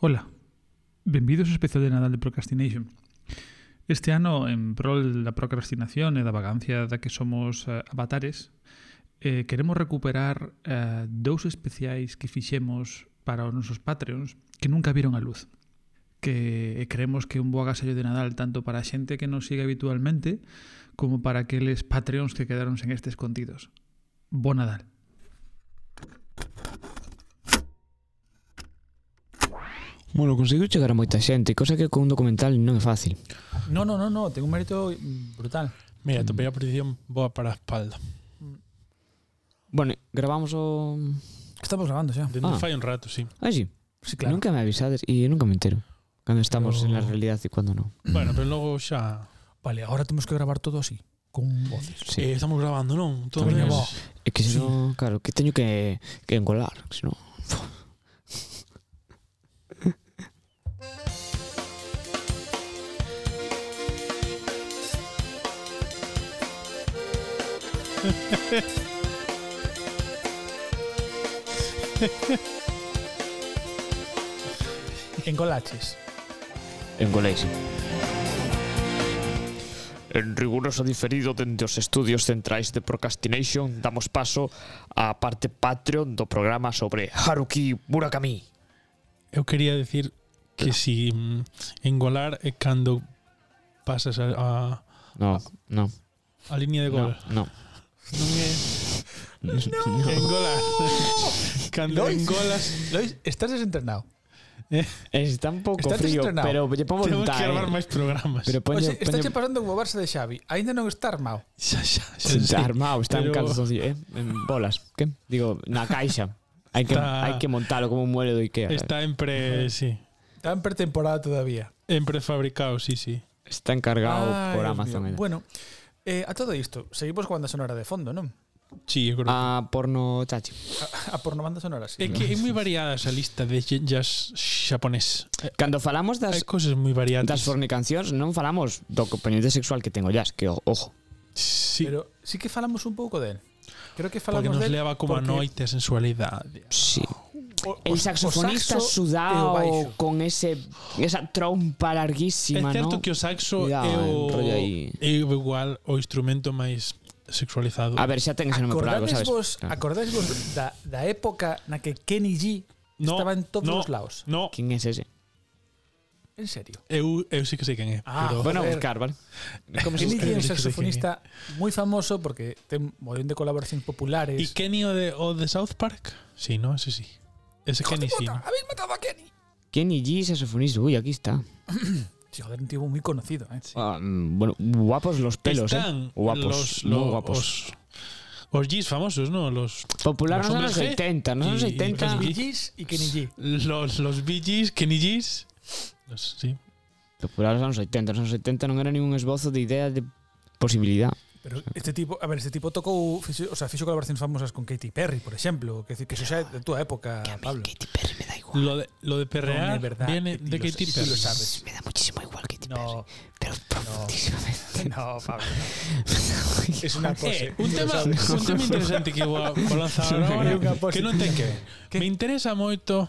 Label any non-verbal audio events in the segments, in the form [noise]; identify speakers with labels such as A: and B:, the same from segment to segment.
A: Ola, benvidos ao especial de Nadal de Procrastination. Este ano, en prol da procrastinación e da vagancia da que somos uh, avatares, eh, queremos recuperar uh, dous especiais que fixemos para os nosos Patreons que nunca viron a luz que creemos que un bo agasallo de Nadal tanto para a xente que nos sigue habitualmente como para aqueles Patreons que quedaron sen estes contidos. Bo Nadal.
B: Bueno, conseguiu chegar a moita xente, cosa que con un documental non é fácil.
C: No, no, no, no, ten un mérito brutal.
D: Mira, topei a posición boa para a espalda.
B: Bueno, gravamos o...
C: Estamos grabando xa.
D: Dende
B: ah.
D: fai un rato, sí.
B: Ah, sí?
C: Sí, claro.
B: Nunca me avisades e nunca me entero. Cando estamos
D: pero...
B: en la realidad e cando non.
D: Bueno, pero logo xa...
C: Vale, agora temos que gravar todo así. Con voces.
B: Sí.
D: Eh, estamos grabando, non? Todo
C: También
D: es...
B: É que senón, sí. claro, que teño que, que engolar, senón...
C: en colaches.
B: En goleis. En riguroso diferido dende os estudios centrais de Procrastination damos paso á parte Patreon do programa sobre Haruki Murakami.
D: Eu quería decir que si mm, engolar é cando pasas a, a
B: No, a, no.
D: A línea de gol.
B: No, no.
D: Non é...
B: No.
D: Engola. [laughs] Cando
C: Lois.
D: engolas...
C: Lois, estás desentrenado.
B: Eh? Un pouco
C: estás
B: frío, pero lle pon
D: Temos que gravar
B: eh.
D: máis programas.
B: Pero poño,
C: Oxe, está che pasando como Barça de Xavi. Aínda non está armado.
D: Xa, xa, xa,
B: Está armado, está
D: pero...
B: en calzoncillo, eh? en bolas. ¿Qué? Digo, na caixa. Hai que,
D: está...
B: hai que montalo como un mueble do Ikea.
D: Está en pre... Sí.
C: Está en pretemporada todavía.
D: En prefabricado, sí, sí.
B: Está encargado
C: Ay,
B: por Amazon. Eh.
C: Bueno, Eh, a todo isto, seguimos coa banda sonora de fondo, non?
D: Sí, eu creo.
B: A porno chachi.
C: A, a porno banda sonora, sí.
D: É que é moi variada esa lista de jazz xaponés. Eh,
B: Cando falamos das
D: cousas moi variadas.
B: Das fornicancións, non falamos do componente sexual que ten o jazz, que ojo.
D: Sí.
C: Pero sí que falamos un pouco del. Creo que falamos porque
D: nos
C: del
D: leva como
C: porque...
D: a noite a sensualidade.
B: Sí.
C: Oh o,
B: el saxofonista
C: o saxo sudao
B: con ese esa trompa larguísima, É
D: certo
B: ¿no?
D: que o saxo
B: Cuidado,
D: é o é igual o instrumento máis sexualizado.
B: A ver, xa ten ese nome por algo, sabes?
C: Vos,
B: claro.
C: Acordades vos da, da época na que Kenny G
D: no,
C: estaba en todos
D: no,
C: os lados?
D: No.
B: Quen é es ese?
C: En serio?
D: Eu, eu sí que sei quen é.
C: Ah,
D: pero...
B: bueno, buscar, vale.
C: Como [laughs] Kenny G é un saxofonista moi famoso porque ten mollón de colaboracións populares.
D: E Kenny o de, o de South Park? Sí, no? Ese sí.
C: De
D: Kenny sí.
C: puta,
D: ¿no?
C: Habéis matado a Kenny.
B: Kenny G, saxofonista. Uy, aquí está. [clears throat]
C: Sí, joder, un tío muy conocido, ¿eh?
B: Ah, mm, bueno, guapos los pelos,
D: Están
B: eh. Guapos,
D: los,
B: muy
D: los,
B: guapos.
D: Os, os G's famosos, ¿no? Los,
B: Popular
D: los
B: nos anos
D: hombres G
B: 80, nos anos
D: y- y
B: 80.
D: los
C: Bee Gees y Kenny G.
D: los, los Bee Gees, Kenny G's. Los, sí.
B: Popular nos anos 80, nos anos 80 non era ningún esbozo de idea de posibilidad.
C: Pero este tipo, a ver, este tipo tocou, fixo, o sea, fixo colaboracións famosas con Katy Perry, por exemplo, que decir que eso xa é de túa época, Pablo.
B: Katy Perry me da igual.
D: Lo de, lo de perrear
C: No, de verdad,
D: viene de
C: lo-
D: Katy Perry.
C: lo sabes.
B: Me da muchísimo igual Katy Perry.
C: No,
B: Pero profundísimamente.
C: no, Pablo. [laughs] Es una pose.
D: Eh, un,
C: tú lo
D: tema, un tema interesante que vou, [laughs] lanzar agora
C: pose.
D: que non ten que ver. Me interesa moito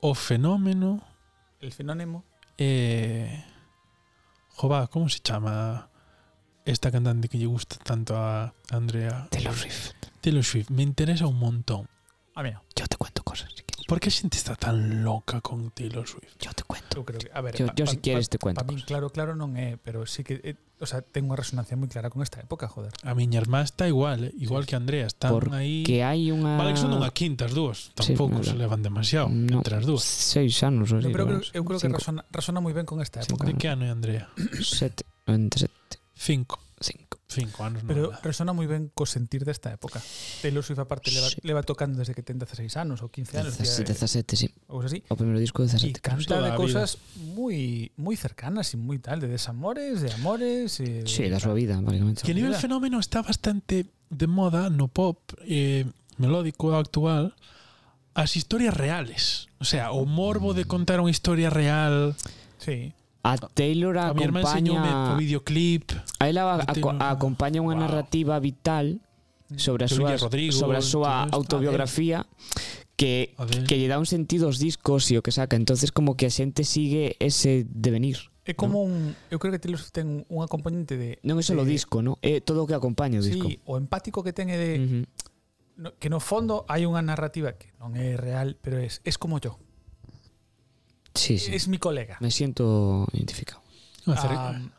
D: o fenómeno
C: El fenómeno.
D: eh, Jova, como se chama esta cantante que lle gusta tanto a Andrea
B: Taylor Swift.
D: Taylor Swift, me interesa un montón.
C: A mí no.
B: Yo te cuento cosas. Si quieres.
D: ¿Por qué gente está tan loca con Taylor Swift?
B: Yo te cuento.
C: Eu creo que, a ver,
B: yo, pa, yo pa, si quieres pa, te cuento.
C: Para mí claro, claro non é, pero sí que eh, o sea, tengo unha resonancia moi clara con esta época, joder.
D: A miña irmá está igual, eh, igual sí. que Andrea, están
B: Porque
D: aí
B: Que hai unha
D: Vale, que son unha quinta as dúas, tampouco
B: sí,
D: se levan demasiado
B: no,
D: entre as dúas.
B: Seis anos,
C: no, pero
B: creo,
C: eu creo
B: Cinco.
C: que resona, resona moi ben con esta época. Cinco.
D: De que ano é Andrea?
B: Sete, entre sete
D: Cinco.
B: Cinco.
D: Cinco anos.
C: Pero
D: no,
C: resona moi ben co sentir desta época. Taylor Swift aparte leva,
B: sí.
C: leva tocando desde que ten 16 anos ou 15 anos.
B: 17, 17, eh, sí.
C: Ou así.
B: O primeiro disco de 17.
C: E
D: canta
C: de cousas moi moi cercanas e moi tal, de desamores, de amores... E de...
B: Sí, da súa vida, básicamente.
D: Que nivel fenómeno está bastante de moda no pop eh, melódico actual as historias reales. O sea, o morbo de contar unha historia real...
C: Sí.
B: A ah, Taylor
D: a acompaña... mi hermano
B: enseñou
D: videoclip.
B: A ela a, a, acompaña unha
D: wow.
B: narrativa vital mm. sobre a súa sobre a súa
D: ah,
B: autobiografía que que lle dá un sentido aos discos e o que saca. Entonces como que a xente sigue ese devenir.
C: É como ¿no? un, eu creo que Taylor ten un acompañante de
B: Non é só o disco, ¿no? É todo o que acompaña o disco.
C: Sí, o empático que ten é de
B: uh -huh.
C: no, que no fondo hai unha narrativa que non é real, pero es es como yo.
B: Sí, sí.
C: Es mi colega.
B: Me siento identificado.
D: Ah, cer
C: um,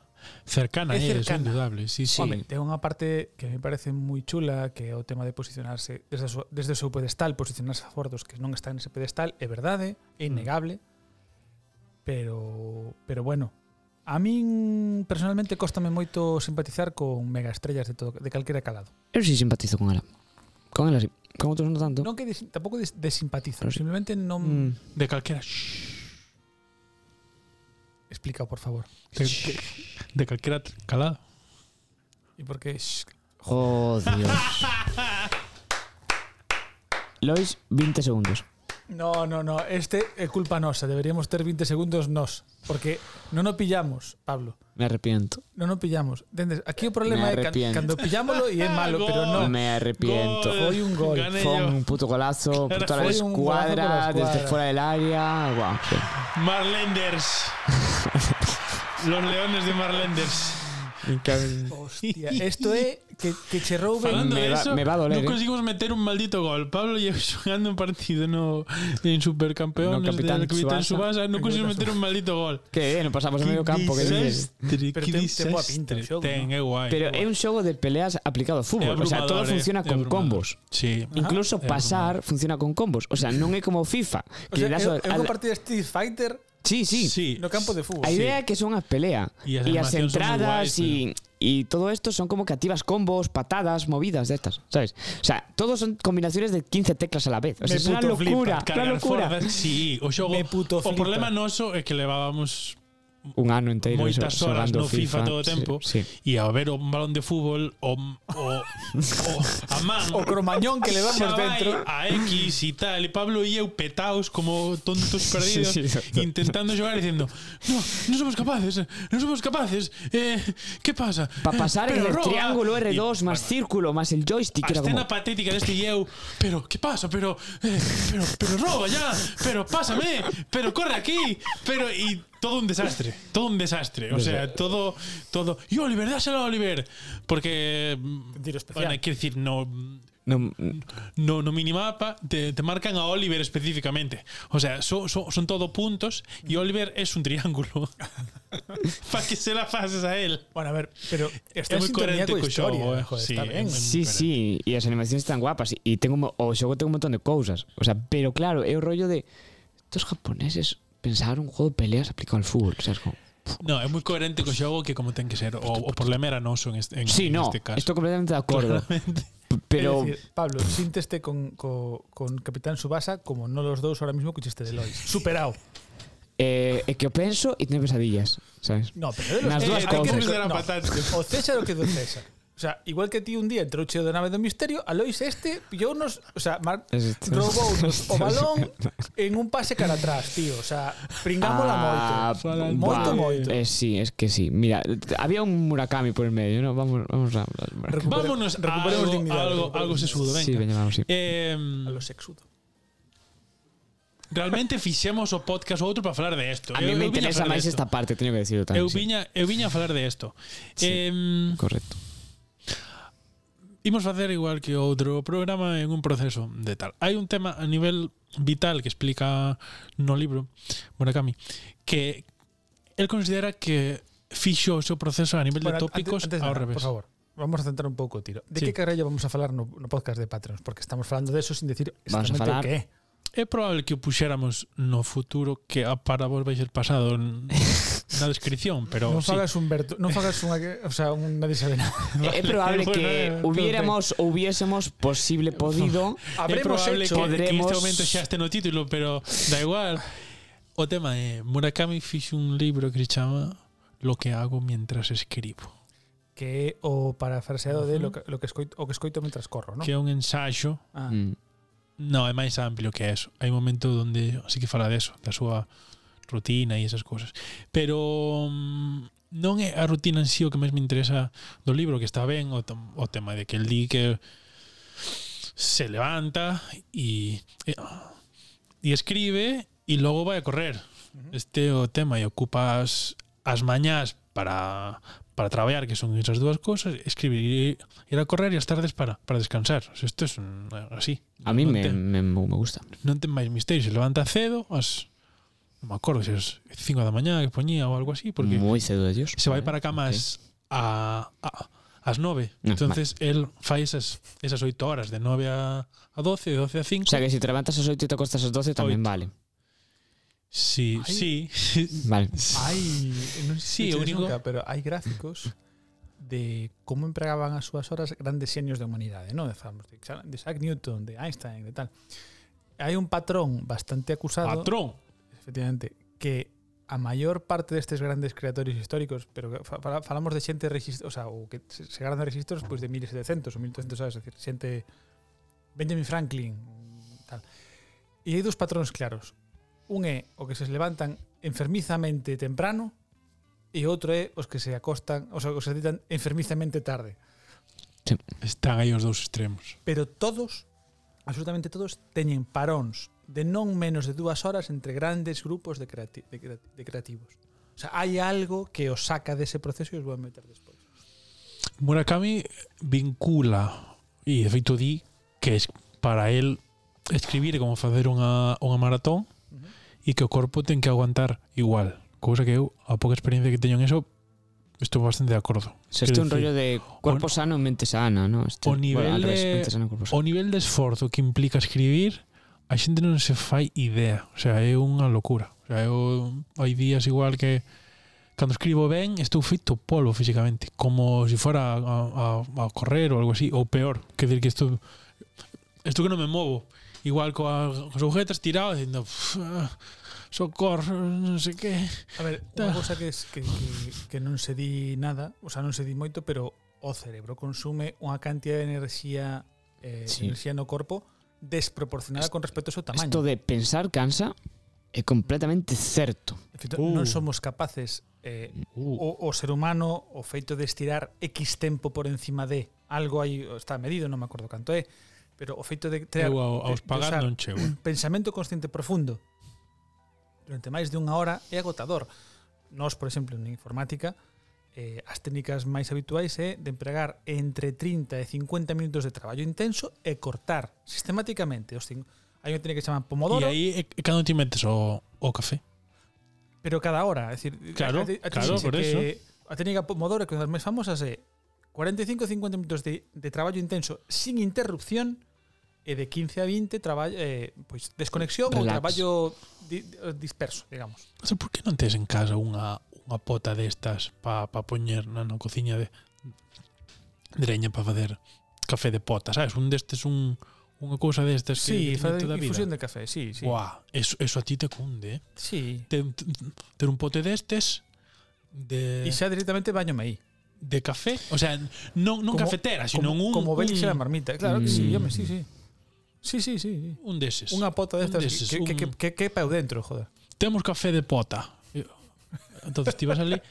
D: cercana, es eso
C: cercana.
D: indudable. Sí, sí.
C: Hombre, tengo una parte que me parece moi chula, que é o tema de posicionarse desde o, desde o seu pedestal, posicionarse a fordos que non están nese pedestal, é verdade, é
B: mm.
C: innegable, mm. pero pero bueno, A min personalmente costame moito simpatizar con megaestrellas de todo de calquera calado.
B: Eu si sí simpatizo con ela. Con ela si. Sí. Con outros non tanto.
C: Non que des, tampouco des, desimpatizo,
B: pero
C: simplemente non
B: mm.
D: de calquera. Shh.
C: Explica, por favor.
D: De, de, de calquera calado.
C: E por Shh,
B: Oh, Dios. [laughs] Lois, 20 segundos.
C: No, no, no, este é culpa nosa, deberíamos ter 20 segundos nos, porque non o pillamos, Pablo.
B: Me arrepiento.
C: Non o pillamos. Entendes? Aquí o problema
B: Me
C: é que
B: arrepiento.
C: cando pillámolo e é malo, pero non.
B: Me arrepiento.
D: Gol.
C: Foi un gol.
D: Gané
B: Fue
D: yo.
B: un puto golazo por toda la
C: Fue un golazo por la
B: escuadra, desde fuera del área. Sí.
D: Marlenders. [laughs] Los leones de Marlenders.
C: Hostia, esto é que, que che rouben
D: Falando
B: Me
D: de
B: va-
D: eso,
B: me va a doler,
D: no
B: eh.
D: conseguimos meter un maldito gol. Pablo lleva jugando un partido no, en Supercampeones
B: No, Capitán
D: del Capitán. Subasa. No conseguimos meter un maldito gol.
B: Que no pasamos a medio campo, que dices.
D: Desastre,
C: Pero
D: que
C: ten- ten boa pinta o
D: desastre.
C: xogo,
D: Ten,
C: ¿no?
D: é guai.
B: Pero
D: é
B: un xogo de peleas aplicado ao fútbol. O sea, todo funciona
D: eh,
B: con combos.
D: Sí.
B: Incluso
D: É
B: pasar funciona con combos. O sea, non é como FIFA.
C: O
B: Que
C: sea,
B: le das
C: é,
B: ao-
C: é unha
B: al-
C: partida de Street Fighter
B: Sí, sí.
D: Sí.
C: no campo de fútbol.
B: A idea é que son as pelea
D: E as
B: e as
D: animacións son moi
B: entradas
D: guais,
B: e y todo esto son como que activas combos, patadas, movidas de estas, ¿sabes? O sea, todos son combinaciones de 15 teclas a la vez. O sea,
C: Me
B: es una
C: puto flipa.
B: locura, una
D: Cargar
B: locura.
D: sí, o xogo.
C: Me puto
D: o
C: flipa.
D: problema noso é que levábamos
B: Un ano inteiro
D: moitas
B: xo-
D: horas no FIFA, todo o
B: sí,
D: tempo
B: Sí,
D: e ao ver un balón de fútbol o, o, o a man [laughs]
C: O cromañón que levamos [laughs]
D: xa vai
C: dentro.
D: a X e tal e Pablo e eu petaos como tontos [laughs] perdidos
B: Sí, sí,
D: intentando xogar diciendo no, non somos capaces non somos capaces eh, que pasa?
B: Para pasar
D: Pero
B: el
D: roba.
B: triángulo R2
D: Y,
B: más
D: bueno,
B: círculo más el joystick
D: a
B: era como
D: escena patética deste e eu pero que pasa pero eh, pero pero roba ya pero pásame pero corre aquí pero y todo un desastre todo un desastre o sea todo todo y Oliver dáselo a Oliver porque bueno, quiero decir no
B: no,
D: no, no minimapa te, te marcan a Oliver específicamente. O sea, so- so- son todo puntos y Oliver es un triángulo. [laughs] Para que se la pases a él.
C: Bueno, a ver, pero está
D: moi
C: sintonía
D: coherente
C: coa
D: co
C: historia,
D: eh.
C: joder,
D: Sí,
C: está
D: moi-
B: Sí, sí, e as animacións están guapas e tengo o xogo ten un montón de cousas. O sea, pero claro, é o rollo de estos japoneses pensar un juego de peleas aplicado al fútbol, sabes como
D: No, é moi coherente co xogo que como ten que ser. O, o problema era noso en este, en,
B: sí,
D: en
B: no,
D: este caso.
B: Estou completamente de acordo.
D: Claramente.
B: Pero
C: decir, Pablo, sínteste con, co, con Capitán Subasa como no los dous ahora mismo que chiste de Lois. Superado.
B: Eh, é que eu penso e teño pesadillas, sabes?
C: No, pero de los,
B: Nas
C: eh,
B: dúas
C: eh,
B: cousas.
C: No, o César o que do César. O sea, igual que ti un día cheo da nave do misterio, a Lois este pillou-nos, o sea, mar,
B: Este-
C: roubounos [laughs] o balón en un pase cara atrás, tío. O sea, pringámola
B: Ah,
C: moito. Moito, moito.
B: Eh, sí, es que sí. Mira, había un Murakami por el medio, ¿no? Vamos, vamos a hablar de Murakami.
C: Recupere-
D: Vámonos
C: recuperemos
D: algo,
C: dignidade,
D: algo,
C: recuperemos
D: algo sesudo, venga.
B: Sí, veña, vamos, sí.
D: Eh,
C: A lo sexudo.
D: realmente fixemos o podcast outro para falar de esto.
B: A mí me interesa
D: de
B: máis esta parte, teño que decirlo tamén.
D: Eu
B: sí.
D: viña, eu viña a falar de esto.
B: Sí.
D: Eh,
B: Correcto.
D: imos facer igual que outro programa en un proceso de tal. Hai un tema a nivel vital que explica no libro Murakami que el considera que fixo o seu proceso a nivel
C: bueno, de
D: tópicos
C: antes, antes
D: ao
C: nada,
D: revés.
C: Por favor, vamos a centrar un pouco o tiro. De
D: sí.
C: que carallo vamos a falar no, no podcast de Patreons? Porque estamos falando de eso sin decir exactamente
B: vamos a falar...
C: o que é.
D: É probable que o puxéramos no futuro que para vos vais ser pasado [laughs] na descripción, pero
C: Non
D: sí.
C: fagas un Berto, non fagas unha, que- o sea, un nadie sabe nada. [laughs]
B: É probable
D: Bueno,
B: que
D: eh,
B: hubiéramos hubiésemos posible podido [laughs]
C: Habremos
D: probable
C: hecho-
D: que, que
B: podremos-
D: este momento xa este no título, pero da igual. O tema é Murakami fixo un libro que se chama Lo que hago mientras escribo,
C: que é o parafraseado de lo que, lo que escoito, o que escoito mentras corro, ¿no?
D: que é un ensaio
C: Ah,
B: Mm.
D: No, é máis amplio que eso. Hai un momento onde sí que fala de eso, da súa rutina e esas cousas. Pero mm, non é a rutina en sí o que máis me interesa do libro, que está ben o, o tema de que el di que se levanta e, e, e escribe e logo vai a correr. Este é o tema e ocupas as mañás para para traballar, que son esas dúas cousas, escribir, ir a correr e as tardes para para descansar. O sea, isto é es un, así.
E: A mí
D: non
E: me,
D: ten,
E: me, me gusta.
D: Non ten máis se levanta cedo, as non me acordo se os 5 da mañá que poñía ou algo así, porque
E: moi cedo de Dios.
D: Se vai para eh, camas
E: máis
D: okay. a, a as 9.
E: No,
D: Entonces vale. fai esas esas 8 horas de 9 a, a 12, de 12 a 5.
E: O sea que si te levantas ás 8 e te acostas ás 12 tamén vale.
D: Sí,
C: Ay.
D: sí.
E: Vale. [laughs]
C: Hai, non sei se sí,
D: único,
C: nunca, pero hai gráficos de como empregaban as súas horas grandes xenios de humanidade, non? De, de Isaac Newton, de Einstein, de tal. Hai un patrón bastante acusado.
D: Patrón
C: Efectivamente, que a maior parte destes grandes creatorios históricos, pero fa, falamos de xente registro, o sea, o que se, se grandes registros pois de 1700 ou 1200, sabes, decir, xente Benjamin Franklin, tal. E hai dous patróns claros. Un é o que se levantan enfermizamente temprano e outro é os que se acostan, os sea, que se ditan enfermizamente tarde. Sí.
D: Están aí os dous extremos.
C: Pero todos, absolutamente todos, teñen paróns de non menos de dúas horas entre grandes grupos de, creati de, creati de creativos. O sea, hai algo que os saca dese de proceso e os vou a meter despois.
D: Murakami vincula e de feito di que es, para el escribir como facer unha, unha maratón
C: uh -huh.
D: e que o corpo ten que aguantar igual. Cousa que eu, a pouca experiencia que teño en eso, estou bastante de acordo.
E: Se este un rollo de cuerpo
D: o,
E: sano, mente sana, ¿no? Este,
D: o nivel
E: bueno, revés,
D: de,
E: mente sana, cuerpo sano.
D: o nivel de esforzo que implica escribir a xente non se fai idea, o sea, é unha locura. O sea, eu, hai días igual que cando escribo ben, estou feito polvo físicamente, como se si fora a, a, a correr ou algo así, ou peor, que dir que estou estou que non me movo, igual coa, coas agujetas tirado dicindo socorro, non sei que.
C: A ver, unha cousa que, es, que, que, que non se di nada, o sea, non se di moito, pero o cerebro consume unha cantidad de enerxía eh,
E: sí.
C: enerxía no corpo desproporcionada con respecto a su tamaño.
E: Isto de pensar cansa é completamente certo.
C: Feito,
D: uh.
C: Non somos capaces eh, uh. o, o ser humano o feito de estirar X tempo por encima de algo aí está medido, non me acordo canto é, pero o feito de ter
D: Eu ao, aos pagar non chego.
C: Pensamento consciente profundo durante máis de unha hora é agotador. Nós, por exemplo, en informática, eh, as técnicas máis habituais é de empregar entre 30 e 50 minutos de traballo intenso e cortar sistemáticamente os cinco. Hai unha técnica que chama Pomodoro.
D: E aí e cando ti metes o, o café?
C: Pero cada hora, é decir,
D: claro,
C: a, a, a,
D: claro, por
C: que eso. A técnica Pomodoro, que é unha das máis famosas é 45-50 minutos de, de traballo intenso sin interrupción e de 15 a 20 traballo eh, pois desconexión
E: Relax.
C: ou traballo di, disperso, digamos.
D: O sea, por que non tes en casa unha unha pota destas para pa poñer na, na cociña de, de leña para facer café de pota, sabes? Un destes un unha cousa destas
C: sí,
D: que fade toda a vida.
C: difusión de café, sí, sí.
D: Uá, eso, eso a ti te cunde, eh?
C: Sí.
D: Ter, ter un pote destes de...
C: E xa directamente bañome aí
D: de café, o sea, non, non
C: como,
D: cafetera, sino
C: como,
D: un...
C: Como velixe
D: un...
C: la marmita, claro que
E: mm.
C: sí, home, sí, sí. Sí, sí, sí.
D: Un deses.
C: Unha pota destas un
D: deses,
C: que, que, que,
D: que,
C: que, que pau dentro, joder.
D: Temos café de pota entonces estivas ali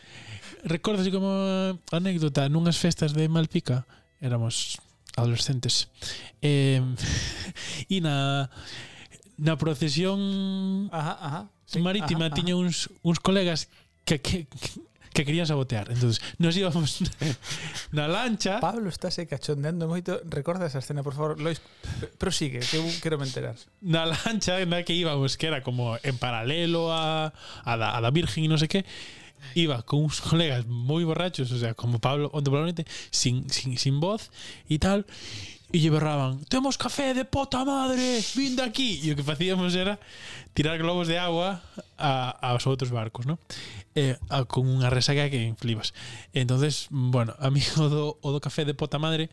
D: recordas así como anécdota nunhas festas de Malpica éramos adolescentes eh, [laughs] e na na procesión
C: ajá, ajá, sí,
D: marítima
C: ajá, ajá.
D: tiña uns, uns colegas que, que, que que querían sabotear. Entonces, nos íbamos [laughs] na lancha.
C: Pablo está se cachondeando moito. Recorda esa escena, por favor, Lois. Prosigue, que eu quero me enterar.
D: Na lancha na que íbamos, que era como en paralelo a, a, da, a da Virgen e non sei que, iba con uns colegas moi borrachos, o sea, como Pablo, onde probablemente, sin, sin, sin voz e tal, e E lle berraban, temos café de pota madre, vinde aquí. E o que facíamos era tirar globos de agua a, aos outros barcos, no? eh, a, con unha resaca que flipas. Entonces, bueno, a mí [laughs] o do, o do café de pota madre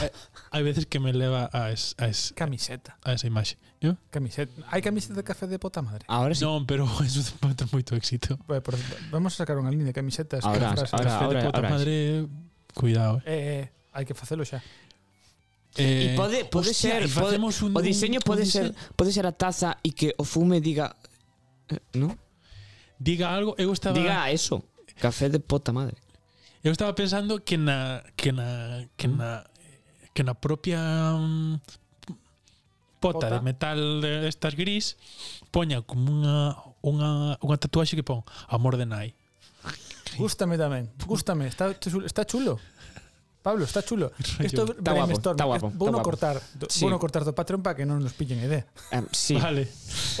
D: eh, hai veces que me leva a, es, a es,
C: camiseta.
D: A esa imaxe. ¿no?
C: Camiseta. Hai camiseta de café de pota madre.
E: Ahora sí.
D: Non, pero [laughs] eso vai ter moito éxito.
C: bueno, por, vamos a sacar unha línea de camisetas.
E: Ahora,
C: ahora,
E: ahora,
D: café ahora, de pota
E: ahora,
D: madre, cuidado.
C: Eh,
D: eh, eh
C: hai que facelo xa.
E: Eh, e pode pode
D: hostia,
E: ser pode,
D: un,
E: o diseño pode
D: un
E: ser
D: diseño.
E: pode ser a taza e que o fume diga, eh, ¿no?
D: Diga algo, eu estaba
E: Diga eso. Café de puta madre.
D: Eu estaba pensando que na que na que na que na propia um, pota,
C: pota
D: de metal estas gris poña como unha unha unha tatuaxe que pon amor de nai.
C: Gústame tamén, gústame, está está chulo. Pablo, está chulo. [laughs] Esto
E: está guapo, está guapo. Está
C: bueno
E: guapo.
C: cortar,
E: sí.
C: bueno cortar do Patreon para que non nos pillen ¿eh? idea.
E: Um, sí.
D: Vale.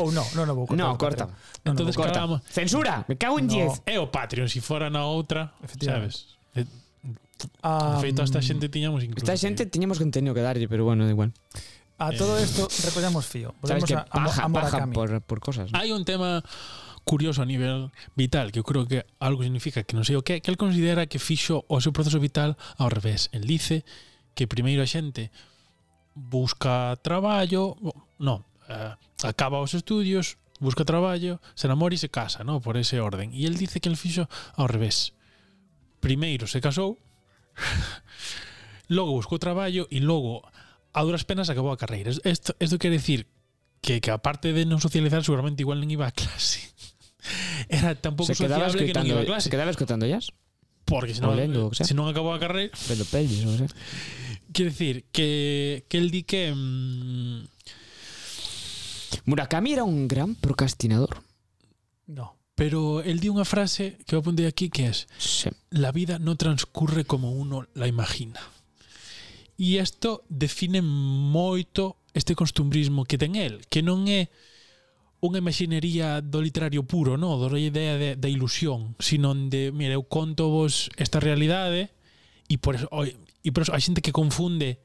C: Ou no, non, non vou cortar.
E: No, corta.
C: No,
D: Entonces
C: no,
D: corta. Acabamos.
E: Censura, me cago en 10. No.
D: É eh, o Patreon, se si fora na outra, sabes?
C: Um,
D: de feito, a esta xente tiñamos incluso.
E: Esta xente tiñamos contenido que darlle, pero bueno, da igual.
C: A todo isto recollamos fío. Volvemos
E: que
C: a, a,
E: paja,
C: a,
E: a
C: Murakami.
E: por, por cosas. ¿no?
D: Hai un tema curioso a nivel vital, que eu creo que algo significa que non sei o que, que el considera que fixo o seu proceso vital ao revés. El dice que primeiro a xente busca traballo, non, eh, acaba os estudios, busca traballo, se namora e se casa, non? Por ese orden. E el dice que el fixo ao revés. Primeiro se casou, [laughs] logo buscou traballo e logo a duras penas acabou a carreira. Isto, isto quer decir que, que aparte de non socializar seguramente igual nin iba a clase era tampouco
E: se quedaba
D: sociable que non iba a clase.
E: Se quedaba escutando jazz?
D: Porque senón,
E: lendo, o sea.
D: se non acabou a carreira...
E: Vendo pelis, non sei.
D: Quer decir, que, que el di que... Mm...
E: Murakami era un gran procrastinador.
C: No.
D: Pero el di unha frase que vou apuntar aquí que é
E: sí.
D: La vida no transcurre como uno la imagina. E isto define moito este costumbrismo que ten el, que non é unha imaxinería do literario puro, no, do idea de, da ilusión, sino de, mira, eu conto vos esta realidade e por eso, e por eso a xente que confunde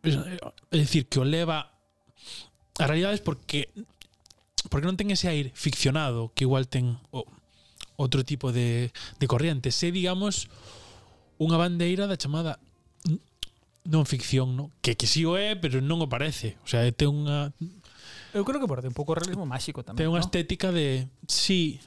D: é dicir, que o leva a realidades porque porque non ten ese aire ficcionado que igual ten o, outro tipo de, de corriente. Se, digamos, unha bandeira da chamada non ficción, no? que, que si sí o é, pero non o parece. O sea, ten unha
C: Eu creo que perde un pouco realismo máxico tamén.
D: Ten unha
C: ¿no?
D: estética de sí.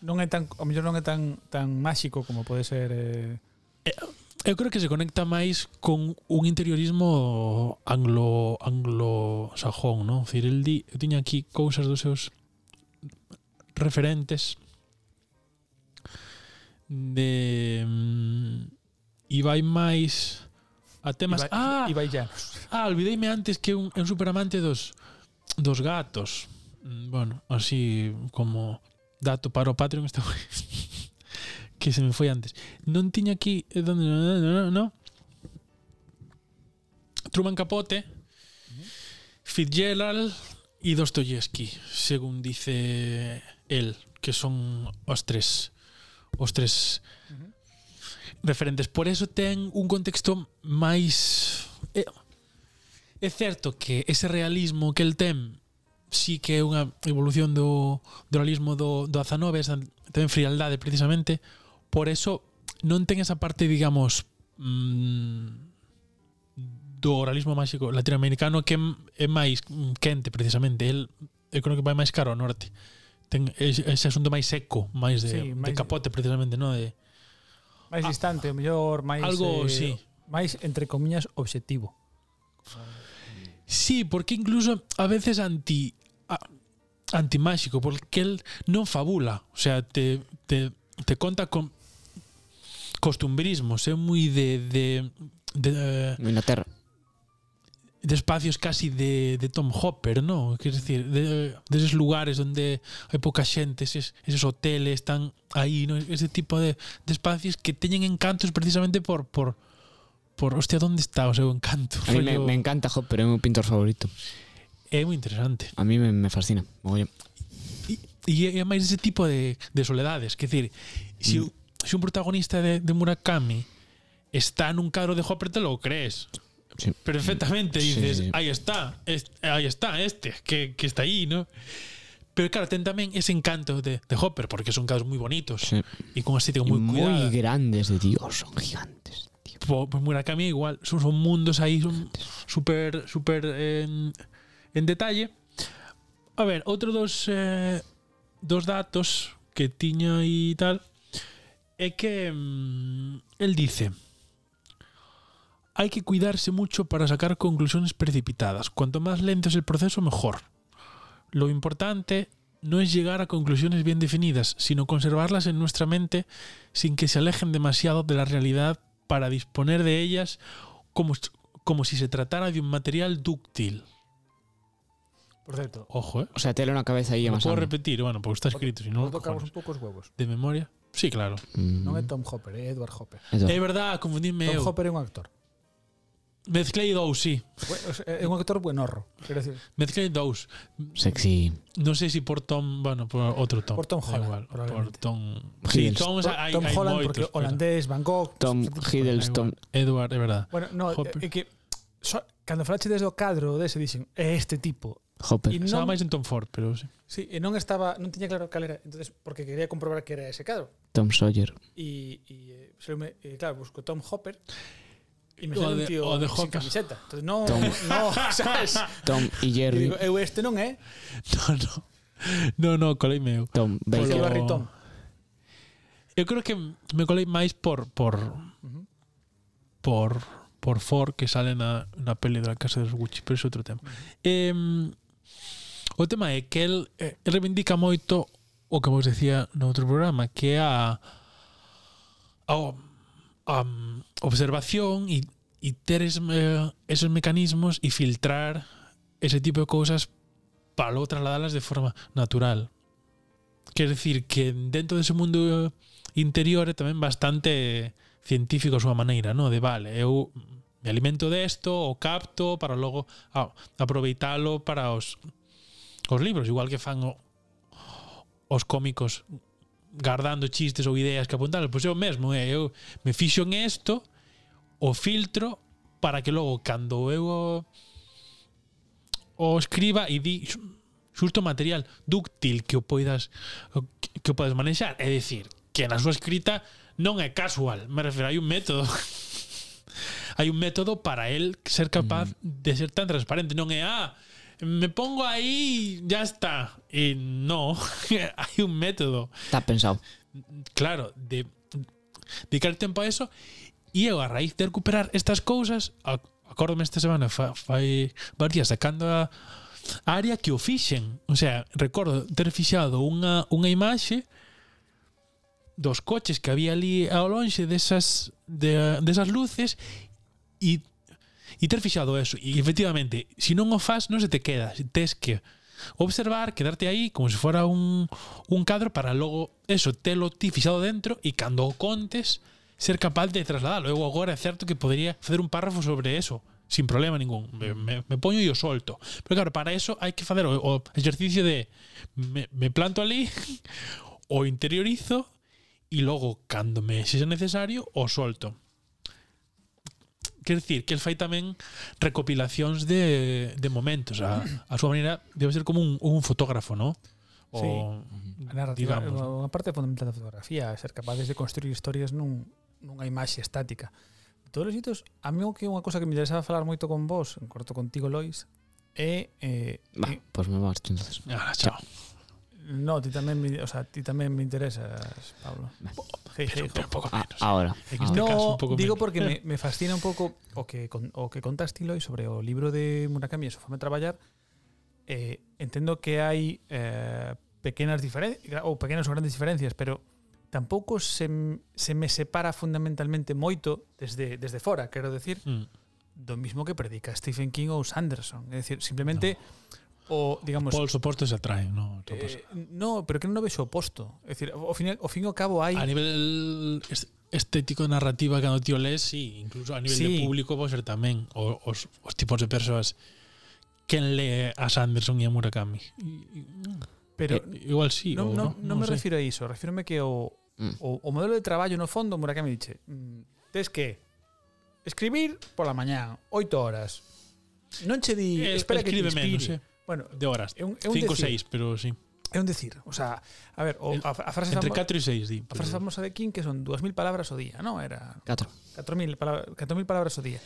C: Non é tan, ao mellor non é tan tan máxico como pode ser eh...
D: eh eu creo que se conecta máis con un interiorismo anglo anglosaxón, non? Cirel di, eu tiña aquí cousas dos seus referentes de mm, e vai máis a temas
C: Ibai,
D: ah,
C: Ibai Llanos.
D: Ah, olvideime antes que un, un superamante dos dos gatos. Mm, bueno, así como dato para o Patreon [laughs] está que se me foi antes. Non tiña aquí eh, donde no, no, no, no. Truman Capote, Fitzgerald e Dostoyevsky, según dice el, que son os tres os tres uh -huh. referentes. Por eso ten un contexto máis É certo que ese realismo que el ten sí que é unha evolución do, do realismo do, do Azanove, esa, ten frialdade precisamente, por eso non ten esa parte, digamos, mmm, do realismo máxico latinoamericano que é máis quente precisamente, el eu creo que vai máis caro ao norte. Ten ese asunto máis seco, máis de,
C: sí, máis de
D: capote precisamente, no de
C: máis
D: ah,
C: distante, ah, o mellor máis
D: algo,
C: eh,
D: sí.
C: máis entre comiñas obxectivo. Ah.
D: Sí, porque incluso a veces anti a, antimáxico, porque él non fabula, o sea, te, te, te conta con costumbrismos, é muy moi de de de eh,
E: Inglaterra.
D: De espacios casi de, de Tom Hopper, ¿no? Quer decir, de, de esos lugares donde hai pouca xente, esos, esos hoteles están aí, ¿no? Ese tipo de, de espacios que teñen encantos precisamente por por por, hostia, onde está o seu encanto?
E: A mí me, encanta Hopper, é o meu pintor favorito.
D: É moi interesante.
E: A mí me, me fascina. Mogollón.
D: E é máis ese tipo de, de soledades. Quer decir, se,
E: Mm.
D: mm. un protagonista de, de Murakami está nun cadro de Hopper, te lo crees.
E: Sí.
D: Perfectamente.
E: Sí,
D: Dices,
E: sí.
D: ahí está, es- ahí está este, que, que está aí, ¿no? Pero claro, ten tamén ese encanto de, de Hopper, porque son cadros moi bonitos
E: Sí.
D: e con estética moi
E: muy
D: cuidada.
E: grandes de Dios, son gigantes.
D: Pues Murakami igual, son, mundos aí son super super en, detalle. A ver, outro dos eh, dos datos que tiña e tal é que mm, él dice hay que cuidarse mucho para sacar conclusiones precipitadas. Cuanto más lento es el proceso, mejor. Lo importante no es llegar a conclusiones bien definidas, sino conservarlas en nuestra mente sin que se alejen demasiado de la realidad para disponer de ellas como, como si se tratara de un material dúctil.
C: Por certo,
D: Ojo, ¿eh?
E: O sea, tela na cabeza aí
D: Lo puedo repetir, bueno, porque está escrito, si no,
C: tocamos un os huevos.
D: de memoria. Sí, claro.
E: Mm.
C: Non é Tom Hopper, é Edward Hopper.
D: É verdad, confundíme
C: Tom
D: eu.
C: Hopper é un actor.
D: Mezclei dous, sí.
C: É un actor buenorro, quero decir.
D: Mezclei dous.
E: Sexy.
D: Non sei sé si se por Tom, bueno, por outro Tom.
C: Por Tom Holland,
D: igual, por Tom. Sí, Tom, hay,
C: Tom Holland
D: moitos,
C: porque holandés, Van Gogh,
E: Tom Hiddleston,
D: Edward, é verdade.
C: Bueno, no,
D: eh,
C: é que so, cando falache desde o cadro dese dixen, é este tipo.
E: Hopper.
C: E non,
D: máis en Tom Ford, pero sí.
C: Sí, e non estaba, non tiña claro cal era, entonces porque quería comprobar que era ese cadro.
E: Tom Sawyer.
C: Eh, e, e, eh, claro, busco Tom Hopper e me sale un tío
D: o de
C: sin camiseta. Entonces, no,
E: Tom.
C: no, [laughs] sabes?
E: Tom
C: e
E: Jerry.
C: digo, eu este non é.
D: No, no. No, no, coleime eu.
E: Tom Baker.
C: Polo- Tom.
D: Eu creo que me colei máis por por por por Ford que sale na, na peli da Casa dos Gucci, pero é outro tema. Eh, o tema é que el, eh, el reivindica moito o que vos decía no outro programa, que é a, a um, observación e, e ter es, eh, esos mecanismos e filtrar ese tipo de cousas para logo trasladarlas de forma natural. Quer decir que dentro dese mundo interior é tamén bastante científico a súa maneira, no? de vale, eu me alimento desto, o capto para logo ah, aproveitalo para os os libros, igual que fan o, os cómicos gardando chistes ou ideas que apuntar, pois eu mesmo, eh, eu me fixo en esto o filtro para que logo cando eu o, o escriba e di xusto material dúctil que o poidas que o podes manexar, é dicir, que na súa escrita non é casual, me refiro, hai un método [laughs] hai un método para el ser capaz mm. de ser tan transparente, non é ah, me pongo ahí, ya está. Eh, no, [laughs] hay un método.
E: Está pensado.
D: Claro, de dedicar tempo a eso e eu a raíz de recuperar estas cousas acórdome esta semana fa, fai varias sacando a área que o fixen o sea, recordo ter fixado unha, unha imaxe dos coches que había ali ao lonxe desas, de, desas luces e e ter fixado eso. E efectivamente, se non o faz, non se te queda, tes que observar, quedarte aí como se fora un, un cadro para logo eso, telo ti fixado dentro e cando o contes ser capaz de trasladarlo. Eu agora é certo que podería facer un párrafo sobre eso sin problema ningún. Me, me, me poño e o solto. Pero claro, para eso hai que facer o, o exercicio de me, me planto ali, [laughs] o interiorizo e logo, cando me sexa necesario, o solto quer decir, que el fai tamén recopilacións de, de momentos. A, a súa maneira debe ser como un, un fotógrafo, ¿no? O,
C: sí. A narrativa,
D: digamos.
C: Unha parte fundamental da fotografía, ser capaces de construir historias nun, nunha imaxe estática. De todos os hitos, a mí que unha cosa que me interesaba falar moito con vos, en corto contigo, Lois, é... Eh,
E: bah,
C: eh, pois
E: pues me marcho, entonces.
D: Ahora, chao. chao.
C: No, ti tamén me, o sea, ti tamén me interesas, Pablo. Hey, hey,
D: pero, pero un pouco menos.
E: Ah, ahora.
D: En ah. este
C: no,
D: caso, un pouco
C: digo
D: menos.
C: porque me, me [laughs] fascina un pouco o que con, o que contas ti sobre o libro de Murakami e a súa forma de traballar. Eh, entendo que hai eh, pequenas diferencias ou pequenas ou grandes diferencias, pero tampouco se, se me separa fundamentalmente moito desde desde fora, quero decir,
D: mm.
C: do mismo que predica Stephen King ou Sanderson, é dicir, simplemente no o digamos
D: Pol suposto se atrae, no,
C: eh, no, pero que non o vexo oposto. É dicir, ao final ao fin e ao cabo hai
D: A nivel estético narrativa cando tío lees, sí, incluso a nivel
C: sí.
D: de público pode ser tamén o, os, os tipos de persoas quen lee a Sanderson e a Murakami.
C: Pero
D: eh, igual sí,
C: non,
D: no,
C: no,
D: no,
C: no me
D: sé.
C: refiro a iso, refírome que o,
E: mm.
C: o o modelo de traballo no fondo Murakami dixe, mm, tes que escribir pola mañá, 8 horas. Non che di,
D: eh,
C: espera que te inspire.
D: Menos, eh.
C: Bueno,
D: de horas.
C: É un, é un
D: Cinco
C: decir,
D: seis, pero sí.
C: É un decir, o sea, a ver, o,
D: El,
C: a, a frase
D: entre 4 e 6, di.
C: A frase famosa de King que son 2000 palabras o día, no, Era
E: 4.
C: 4000 palabras, 4000 palabras o día.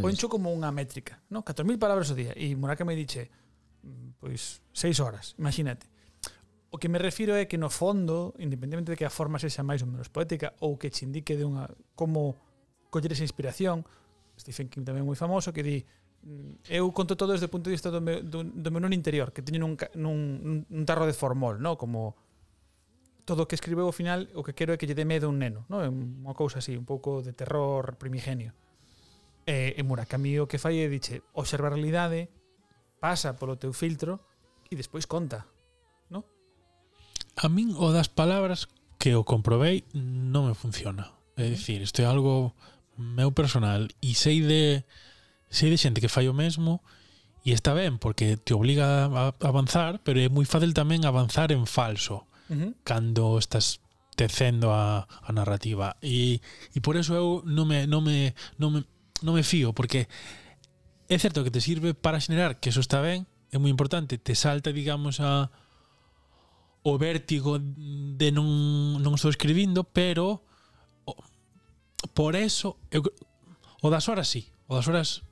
C: Poncho como unha métrica, no, 4000 palabras o día e Muraka me dixe mm, pois pues, 6 horas, imagínate. O que me refiro é que no fondo, independentemente de que a forma sexa máis ou menos poética ou que che indique de unha como coller esa inspiración, Stephen King tamén moi famoso que di Mm, eu conto todo desde o punto de vista do meu, do, do meu non interior, que teño nun, nun, un tarro de formol, no? como todo o que escribeu ao final o que quero é que lle dé medo a un neno, no? É unha cousa así, un pouco de terror primigenio. E, e Murakami o que fai é dixe, observa a realidade, pasa polo teu filtro e despois conta, no?
D: A min o das palabras que o comprobei non me funciona. É dicir, isto é algo meu personal e sei de sei de xente que fai o mesmo e está ben porque te obliga a avanzar, pero é moi fácil tamén avanzar en falso
C: uh -huh.
D: cando estás tecendo a, a narrativa e, e por eso eu non me, non me, non me, non me fío porque é certo que te sirve para xenerar que eso está ben, é moi importante te salta, digamos, a o vértigo de non, non estou escribindo pero o, por eso eu, o das horas sí, o das horas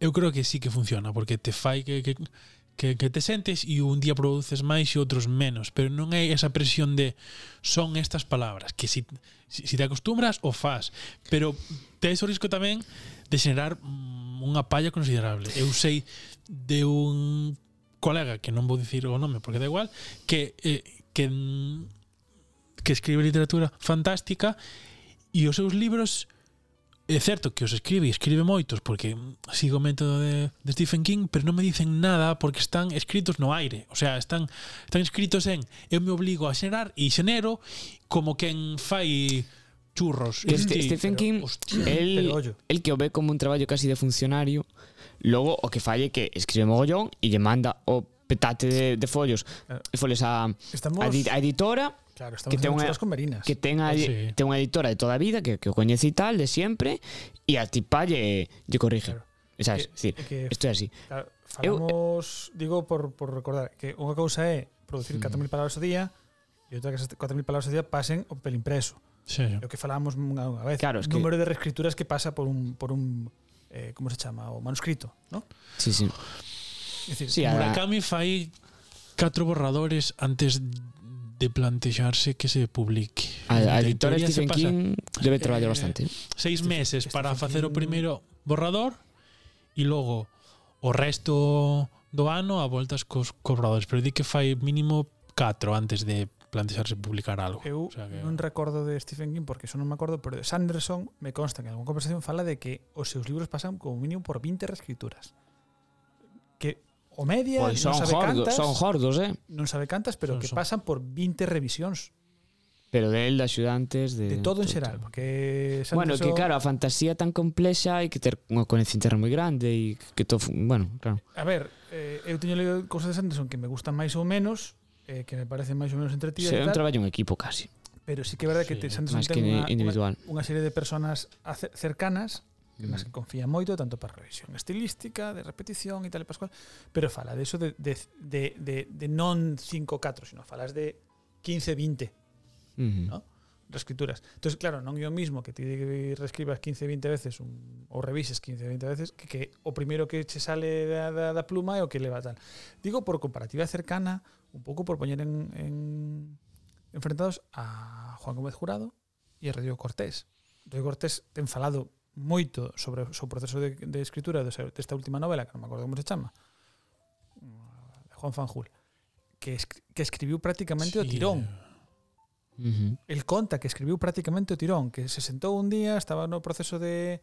D: eu creo que sí que funciona, porque te fai que, que, que, que te sentes e un día produces máis e outros menos, pero non hai esa presión de son estas palabras, que si, si, si te acostumbras o faz, pero tes o risco tamén de generar unha palla considerable. Eu sei de un colega que non vou dicir o nome porque da igual, que eh, que que escribe literatura fantástica e os seus libros É certo que os escribe, escribe moitos, porque sigo o método de, de Stephen King, pero non me dicen nada porque están escritos no aire. O sea, están, están escritos en eu me obligo a xerar e xenero como quen fai churros.
E: Este,
D: sí,
E: Stephen pero, King,
D: hostia,
E: el,
C: pero
E: el que o ve como un traballo casi de funcionario, logo o que falle que escribe mogollón e lle manda o petate de, de follos,
C: eh.
E: folles a,
C: Estamos...
E: a, a editora
C: Claro,
E: que ten unha,
C: con Marinas.
E: Que ten, a,
D: sí.
E: ten unha editora de toda a vida que, que o coñece e tal, de sempre, e a tipa lle, lle corrige.
C: Claro.
E: Sabes?
C: Que,
E: decir,
C: que,
E: isto é así.
C: Claro, falamos, Eu, digo, por, por recordar, que unha cousa é producir mm. 4.000 palabras ao día e outra que esas 4.000 palabras ao día pasen o papel impreso.
D: Sí.
C: O que falábamos unha, unha vez.
E: Claro, es que,
C: número de reescrituras que pasa por un, por un eh, como se chama, o manuscrito, ¿no?
E: Sí, sí.
C: Es decir,
E: sí,
D: Murakami fai catro borradores antes de de plantexarse que se publique.
E: A, a editora Stephen King debe traballar
D: eh,
E: bastante.
D: Seis meses para facer o primeiro borrador e logo o resto do ano a voltas cos, cos borradores, pero di que fai mínimo 4 antes de plantexarse publicar algo.
C: Eu
D: o sea que...
C: non recordo de Stephen King porque eso non me acordo, pero de Sanderson me consta que en alguna conversación fala de que os seus libros pasan como mínimo por 20 reescrituras. Que o media,
E: pois son
C: non sabe
E: jordos,
C: cantas,
E: son jordos, eh?
C: Non sabe cantas, pero
D: son,
C: que
D: son.
C: pasan por 20 revisións.
E: Pero de él, de axudantes, de...
C: De todo en xeral, porque...
E: Santos
C: bueno,
E: que claro, a fantasía tan complexa hai que ter unha conexión moi grande e que todo... Bueno, claro.
C: A ver, eh, eu teño leído cosas de Sanderson que me gustan máis ou menos, eh, que me parecen máis ou menos entretidas.
E: Se é un traballo en equipo casi.
C: Pero sí que é verdade
D: sí,
C: que Sanderson ten unha,
E: individual.
C: unha serie de personas cercanas
E: mm.
C: nas que confía moito tanto para revisión estilística, de repetición e tal e pascual, pero fala de eso de, de, de, de, de non 5 4, sino falas de 15
E: 20.
C: Mm ¿no? reescrituras. Entonces, claro, non é o mismo que ti reescribas 15 20 veces un, ou revises 15 20 veces que, que o primeiro que che sale da, da, da pluma é o que leva tal. Digo por comparativa cercana, un pouco por poñer en, en enfrentados a Juan Gómez Jurado e a Rodrigo Cortés. Rodrigo Cortés ten falado moito sobre o seu proceso de, de escritura desta de última novela, que non me acordo como se chama, Juan Fanjul, que, es, que escribiu prácticamente
D: sí.
C: o tirón.
E: Uh -huh.
C: El conta que escribiu prácticamente o tirón, que se sentou un día, estaba no proceso de,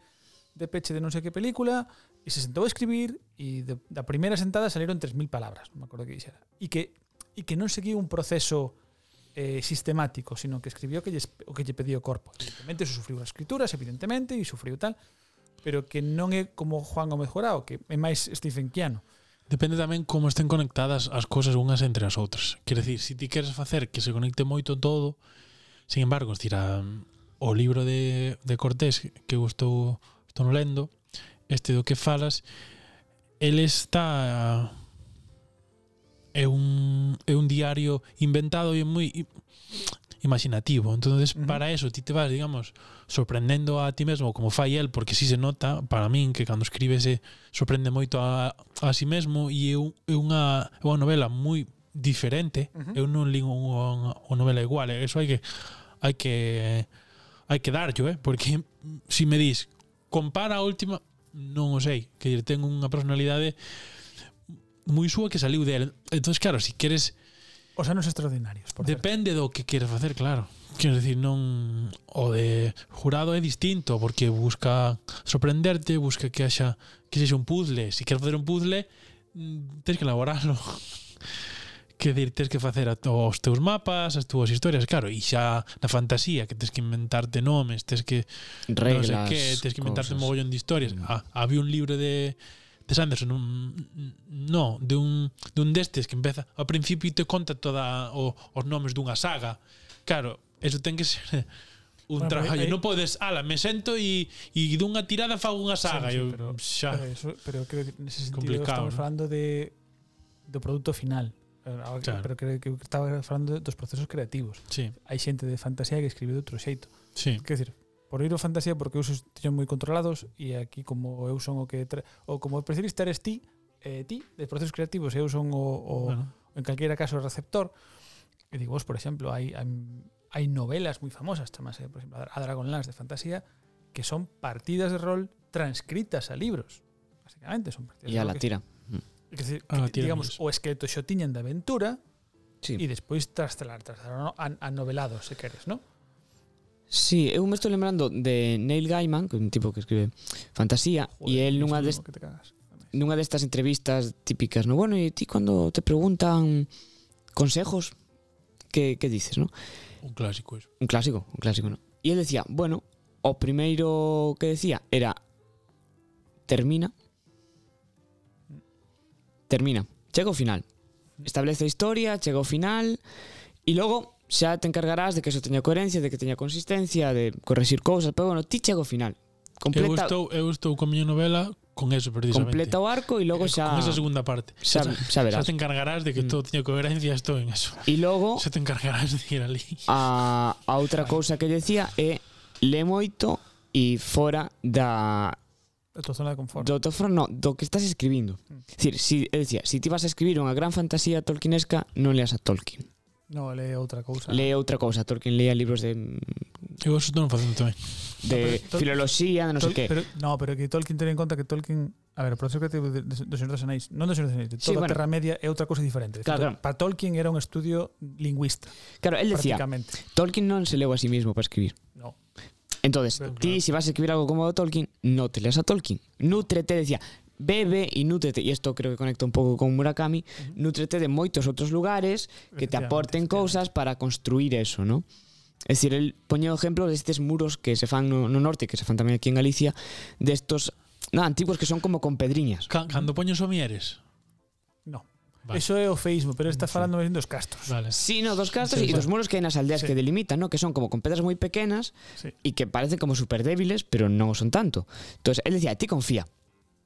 C: de peche de non sei que película, e se sentou a escribir, e de, da primeira sentada salieron 3.000 palabras, non me acordo que dixera. E que, e que non seguiu un proceso eh, sistemático, sino que escribió que lle, o que lle pedía o corpo. Evidentemente, sufriu as escrituras, evidentemente, e sufriu tal, pero que non é como Juan Gómez Jurado, que é máis Stephen Quiano.
D: Depende tamén como estén conectadas as cousas unhas entre as outras. Quer decir, se si ti queres facer que se conecte moito todo, sin embargo, estira o libro de, de Cortés que eu estou, estou lendo, este do que falas, el está é un é un diario inventado e moi imaginativo. Entonces,
C: uh -huh.
D: para eso ti te vas, digamos, sorprendendo a ti mesmo como fai el, porque si sí se nota para min que cando escribe se sorprende moito a, a si sí mesmo e é, un, é unha, é unha novela moi diferente.
C: Uh -huh.
D: Eu non li unha, unha novela igual, eso hai que hai que hai que darllo, eh, porque si me dis compara a última non o sei, que ten unha personalidade moi súa que saliu del. Entonces, claro, si queres...
C: Os anos extraordinarios, por
D: Depende certo. do que queres facer, claro. Quero decir, non... O de jurado é distinto, porque busca sorprenderte, busca que haxa que sexa un puzzle. Si queres facer un puzzle, mm, tens que elaborarlo. [laughs] que dir, tens que facer os teus mapas, as túas historias, claro, e xa na fantasía que tens que inventarte nomes, tens que
B: reglas,
D: non sei que, tens que inventarte
B: cosas.
D: un mogollón de historias.
B: Mm.
D: Ah, había un libro de de Sanderson un, no, de un, de un destes que empeza ao principio e te conta toda o, os nomes dunha saga claro, eso ten que ser [laughs] un
C: bueno,
D: traballo,
C: hay...
D: non podes, ala, me sento e e dunha tirada fago unha saga
C: sí, sí, pero, eu,
D: xa,
C: pero, eso, pero creo que nese sentido estamos
D: ¿no?
C: falando de do produto final eh, Ahora,
D: claro.
C: pero creo que estaba falando dos procesos creativos.
D: Sí.
C: Hai xente de fantasía que escribe de outro xeito.
D: Sí.
C: Quer decir, por ir ao fantasía porque eu teño moi controlados e aquí como eu son o que ou como especialista eres ti, eh, ti de procesos creativos e eu son o, o
D: Bueno,
C: en calquera caso o receptor. E digo, vos, por exemplo, hai, hai, hai novelas moi famosas, chamase, por exemplo, a Dragonlance de fantasía, que son partidas de rol transcritas a libros. Básicamente son partidas
B: E
C: de
B: a
C: rol
B: la
C: que-
B: tira.
C: que, decir,
D: A la
C: que,
D: tira
C: digamos,
D: mismo.
C: o esqueleto xo tiñan de aventura
B: Sí.
C: e despois trastelar, trastelar a, a novelados, se.
B: Sí, eu me estou lembrando de Neil Gaiman, que é un tipo que escribe fantasía, e el nunha des... nunha destas entrevistas típicas, no bueno, e ti cando te preguntan consejos, que, que dices, no?
D: Un clásico eso.
B: Un clásico, un clásico, no? E el decía, bueno, o primeiro que decía era termina termina, chega ao final. Establece a historia, chega ao final e logo xa te encargarás de que eso teña coherencia, de que teña consistencia, de corregir cousas, pero bueno, ti chega ao final. Completa, eu
D: estou, eu estou con miña novela con eso precisamente.
B: Completa o arco e logo
D: eh,
B: xa...
D: Con esa segunda parte.
B: Xa, xa,
D: xa,
B: verás.
D: xa te encargarás de que
B: mm.
D: todo teña coherencia, estou en eso.
B: E logo...
D: Xa te encargarás de ir ali.
B: A, a outra cousa que decía é le moito e fora da
C: da tua zona de confort.
B: Do, do, no, do que estás escribindo. Mm. Decir, si, decía, si ti vas a escribir unha gran fantasía tolkienesca, non leas a Tolkien.
C: No, lee outra cousa.
B: Lee outra cousa. Tolkien lea libros de,
D: Eu eso estou non facendo tamén.
B: de filoloxía, de non sei que.
C: Pero, no, pero que Tolkien ten en conta que Tolkien A ver, o proceso creativo do Señor dos Anéis Non do Señor dos Anéis, de
B: Sí,
C: toda
B: bueno.
C: a Terra Media É outra cousa diferente
B: Claro, claro.
C: Para Tolkien era un estudio lingüista
B: Claro, él decía, Tolkien non se leu a sí mismo para escribir.
C: No.
B: Entonces,
C: Pero,
B: ti si vas a escribir algo como Tolkien, no te leas a Tolkien. Nútrete, decía, bebe e nútrete, e isto creo que conecta un pouco con Murakami, nútrete de moitos outros lugares que te aporten cousas para construir eso, ¿no? É dicir, el poñe o exemplo destes muros que se fan no, no norte, que se fan tamén aquí en Galicia, destos no, antiguos que son como con pedriñas.
D: Ca- Cando poño somieres.
C: No
D: Vale.
C: Eso é o feísmo Pero está falando máis dos castros
D: Vale.
B: Sí, no, dos castos
C: Sí,
B: e
C: sí.
B: dos muros que hai nas aldeas
C: Sí.
B: que delimitan, ¿no? Que son como con pedras moi pequenas
C: Sí.
B: e que parecen como super débiles, pero non o son tanto. Entonces, él decía, ti confía.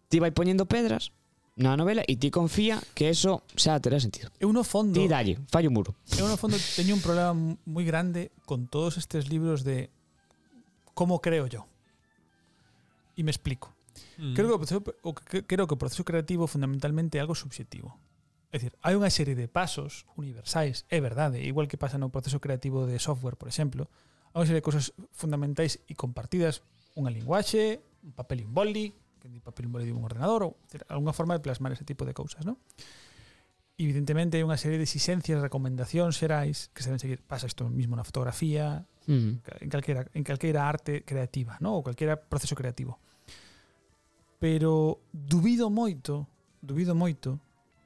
B: ti vai poñendo pedras na novela e ti confía que eso xa terá sentido.
C: Eu no fondo...
B: Ti dalle, fallo muro.
C: Eu no fondo teño un problema moi grande con todos estes libros de como creo yo. E me explico.
D: Mm.
C: Creo, que o proceso, o que, creo que o proceso creativo fundamentalmente é algo subjetivo. É dicir, hai unha serie de pasos universais, é verdade, igual que pasa no proceso creativo de software, por exemplo, hai unha serie de cousas fundamentais e compartidas, unha linguaxe, un papel e un boli, que de papel molido un ordenador ou algunha forma de plasmar ese tipo de cousas, non? Evidentemente hai unha serie de exigencias, recomendacións xerais que se deben seguir. Pasa isto mismo na fotografía,
B: mm.
C: en calquera en calquera arte creativa, non? Ou calquera proceso creativo. Pero dubido moito, dubido moito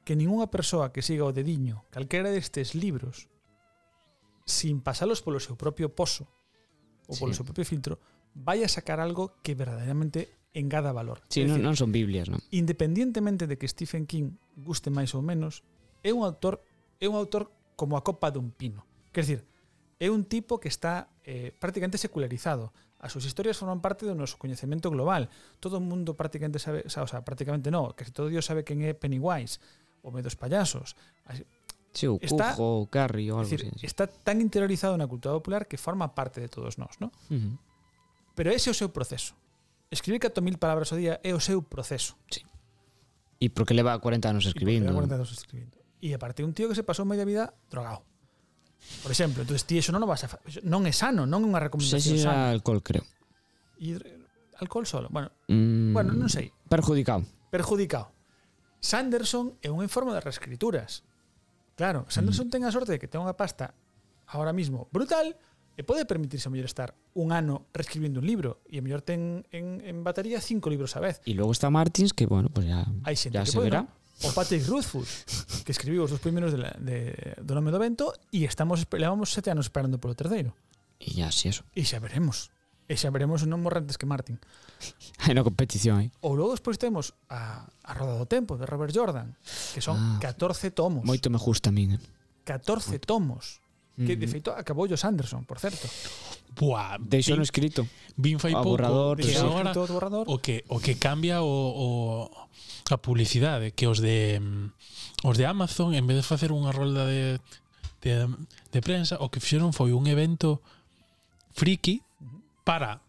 C: que ningunha persoa que siga o dediño calquera destes libros sin pasalos polo seu propio pozo ou polo
B: sí.
C: seu propio filtro vai a sacar algo que verdadeiramente engada valor.
B: Si,
C: sí,
B: non, non son Biblias, non?
C: Independientemente de que Stephen King guste máis ou menos, é un autor é un autor como a copa dun pino. Quer dizer, é un tipo que está eh, prácticamente secularizado. As súas historias forman parte do noso coñecemento global. Todo o mundo prácticamente sabe, xa, o sea, prácticamente no, que todo Dios sabe quen é Pennywise, o medos payasos.
B: Sí, o
C: está,
B: Cujo, o Carrie ou algo así.
C: Está tan interiorizado na cultura popular que forma parte de todos nós, ¿no?
B: Uh -huh.
C: Pero ese é o seu proceso. Escribir 4.000 palabras ao día é o seu proceso. Sí.
B: E porque leva 40 anos escribindo.
C: E 40 anos escribindo. E aparte un tío que se pasou media vida drogado. Por exemplo, entonces ti eso non o vas a non é sano, non é unha recomendación
B: sí,
C: sí,
B: sana. alcohol, creo.
C: E alcohol solo. Bueno,
B: mm,
C: bueno, non sei.
B: Perjudicado.
C: Perjudicado. Sanderson é un enfermo de reescrituras. Claro, Sanderson mm. ten a sorte de que ten unha pasta agora mismo brutal, E pode permitirse a mellor estar un ano reescribindo un libro e a mellor ten en, en batería cinco libros a vez.
E: E logo está Martins que, bueno, pues ya,
C: Hai xente
E: ya
C: que
E: se
C: pode,
E: verá.
C: ¿no? O Patrick Rothfuss, que escribiu os dos primeiros de, la, de, do nome do vento e estamos levamos sete anos esperando polo terceiro.
E: E ya, si eso.
C: E xa veremos. E xa veremos non morrentes que Martin. [laughs]
E: Hai unha competición, eh?
C: Ou logo despois temos a, a Roda do Tempo, de Robert Jordan, que son
E: ah,
C: 14 tomos.
E: Moito me gusta a min. Eh?
C: 14 moito. tomos Que, de feito, acabou Josh Anderson, por certo.
D: Buah,
E: Deixou no escrito.
D: Vin fai
E: ah,
D: pouco
E: borrador,
D: que
E: sí.
D: agora
C: todo borrador.
D: o que o que cambia o, o a publicidade, que os de os de Amazon en vez de facer unha rolda de de, de prensa, o que fixeron foi un evento friki para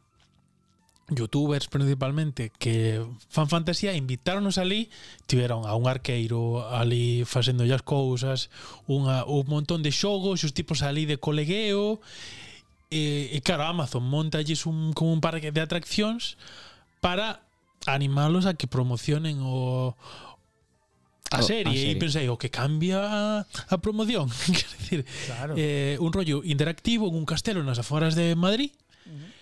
D: youtubers principalmente que fan fantasía invitáronos ali tiveron a un arqueiro ali facendo as cousas unha, un montón de xogos e os tipos ali de colegueo e, e claro, Amazon montalles un, como un parque de atraccións para animalos a que promocionen o, a
E: serie, a
D: serie. e pensei, o que cambia a promoción, [laughs] quer decir,
C: claro.
D: eh, un rollo interactivo en un castelo nas aforas de Madrid. Uh -huh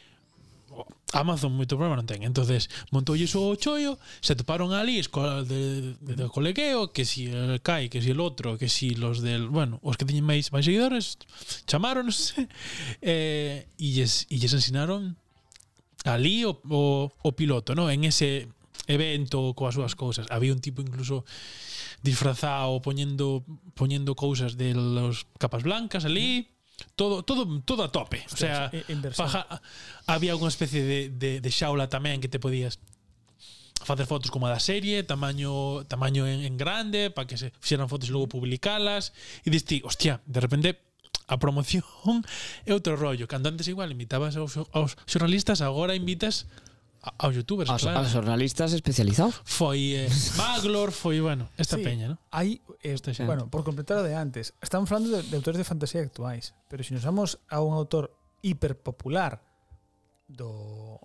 D: Amazon moito problema non ten. Entonces montoulle o chollo se toparon ali escola de, de, de colegueo que si el Kai, que si el outro que si los del bueno os que teñen máis máis seguidores chamáronos [laughs] eh, e lles, e lles ensinaron ali o, o, o piloto no? En ese evento coas súas cousas. Había un tipo incluso disfrazado poñendo poñendo cousas de los capas blancas ali mm todo todo todo a tope, o sea, paja, había unha especie de, de, de xaula tamén que te podías facer fotos como a da serie, tamaño tamaño en, en grande, para que se fixeran fotos e logo publicalas e diste, hostia, de repente a promoción [laughs] é outro rollo. Cando antes igual invitabas aos, aos xornalistas, agora invitas aos youtubers,
E: aos,
D: claro.
E: aos jornalistas especializados.
D: Foi eh, Maglor, foi, bueno, esta
C: sí,
D: peña, ¿no?
C: Hai
D: esta xente.
C: Bueno, por completar o de antes, estamos falando de, de autores de fantasía actuais, pero se si nos vamos a un autor hiperpopular do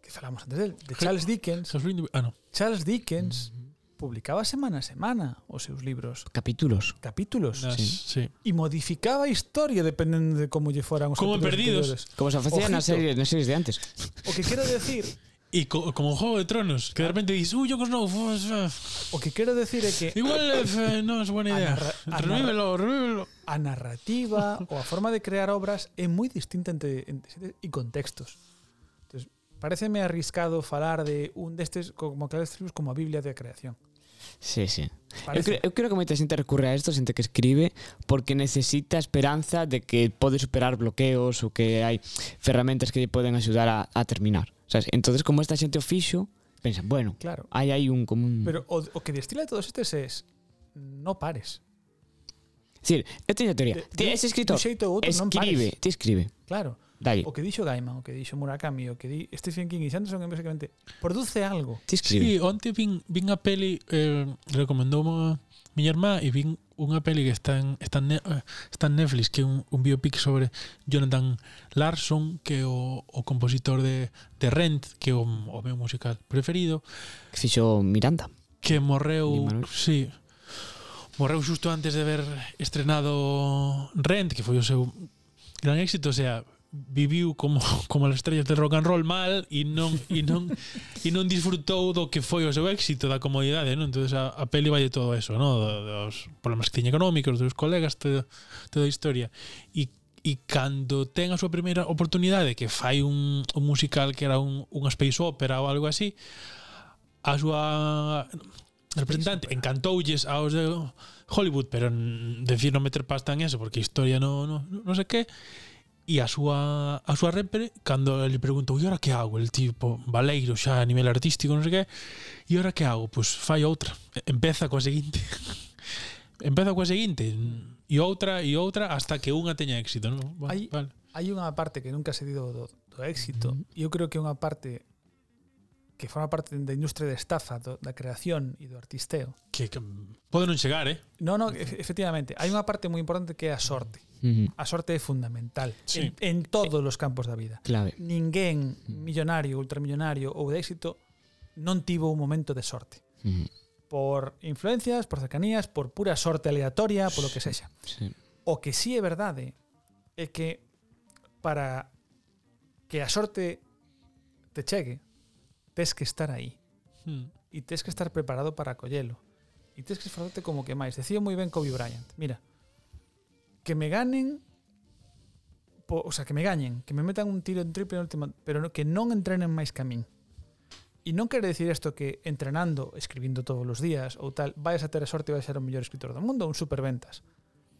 C: que falamos antes del, de Charles Dickens.
D: ah, no.
C: Charles Dickens mm -hmm. publicaba semana a semana os seus libros.
E: Capítulos.
C: Capítulos.
D: Das,
E: sí.
D: sí.
C: E modificaba a historia dependendo de como lle foran os
D: Como perdidos.
C: Anteriores.
E: Como se facía nas series, nas series de antes.
C: O que quero decir
D: E co, como en Juego de Tronos, que de repente dices, uy, yo que no, pues, eh,
C: o que quero decir é que
D: igual eh, no es buena
C: A
D: idea.
C: a
D: Revívelo, revívelo.
C: a narrativa ou a forma de crear obras é moi distinta entre, entre e contextos. Entonces, pareceme arriscado falar de un destes como que libros como a Biblia de creación.
E: Sí, sí. Eu
C: Parece.
E: creo, eu creo que moita xente recurre a isto, xente que escribe, porque necesita esperanza de que pode superar bloqueos ou que hai ferramentas que lle poden axudar a, a terminar. Sabes? Entonces, como esta xente o fixo, pensan, bueno,
C: claro.
E: hai aí un común...
C: Pero o, o que destila de todos estes é no pares.
E: Dicir, eu teño teoría.
C: De, de,
E: ese escritor
C: xeito outro,
E: escribe, non
C: pares.
E: ti escribe.
C: Claro.
E: Dalle.
C: O que dixo Gaiman, o que dixo Murakami, o que di Stephen King e Sanderson é basicamente produce algo.
E: Ti escribe.
D: Sí, onte vin, vin a peli eh, recomendou miña irmá e vin unha peli que está en, está en, eh, está en Netflix que é un, un biopic sobre Jonathan Larson que é o, o compositor de, de Rent que é o, o meu musical preferido.
E: Que fixo Miranda.
D: Que morreu sí, morreu xusto antes de ver estrenado Rent que foi o seu gran éxito o sea viviu como [laughs] como as estrellas de rock and roll mal e non e non e non disfrutou do que foi o seu éxito da comodidade, non? Entonces a, a peli vai de todo eso, non? Dos problemas que tiña económicos, dos colegas, toda toda a historia. E e cando ten a súa primeira oportunidade que fai un, un musical que era un, unha space opera ou algo así a súa representante encantoulles aos de Hollywood pero decir non meter pasta en eso porque historia non, non, non sei que E a súa, a súa repre, cando le preguntou, e ahora que hago? El tipo, valeiro xa a nivel artístico, non sei que, e ahora que hago? Pois fai outra, empeza coa seguinte. [laughs] empeza coa seguinte, e outra, e outra, hasta que unha teña éxito, non? Bueno,
C: hai,
D: vale.
C: hai unha parte que nunca se dido do, do éxito, mm -hmm. eu creo que é unha parte que forma parte da industria de estafa, do, da creación e do artisteo.
D: Que, que pode non chegar, eh?
C: No, no, efectivamente. Hai unha parte moi importante que é a sorte.
E: -huh.
C: A sorte é fundamental
D: sí.
C: en, en todos os campos da vida.
E: Clave.
C: Ninguén millonario, ultramillonario ou de éxito non tivo un momento de sorte.
E: Uh -huh.
C: Por influencias, por cercanías, por pura sorte aleatoria, polo que sexa.
E: Sí.
C: O que sí é verdade é que para que a sorte te chegue, tes que estar aí.
D: Hmm.
C: E tes que estar preparado para acollelo. E tes que esforzarte como que máis. Decía moi ben Kobe Bryant. Mira, que me ganen po, o sea, que me gañen, que me metan un tiro en triple en última, pero no, que non entrenen máis que a min. E non quere decir isto que entrenando, escribindo todos os días ou tal, vais a ter a sorte e vais a ser o mellor escritor do mundo un superventas.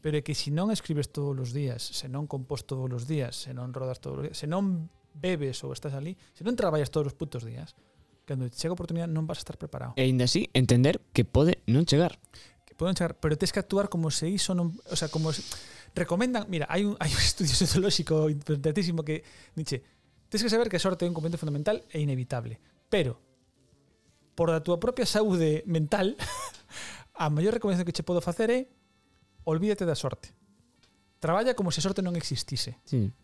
C: Pero é que se non escribes todos os días, se non compós todos os días, se non rodas todos os días, se non bebes ou estás ali, se non traballas todos os putos días, cando chega a oportunidade non vas a estar preparado.
E: E ainda así, entender que pode non chegar
C: poden chegar, pero tens que actuar como se iso non, o sea, como se, recomendan, mira, hai un [laughs] hai un estudio sociolóxico interesantísimo que dice, tens que saber que a sorte é un componente fundamental e inevitable, pero por [laughs] a túa propia saúde mental, a maior recomendación que che podo facer é olvídate da sorte. Traballa como se a sorte non existise.
E: Sí.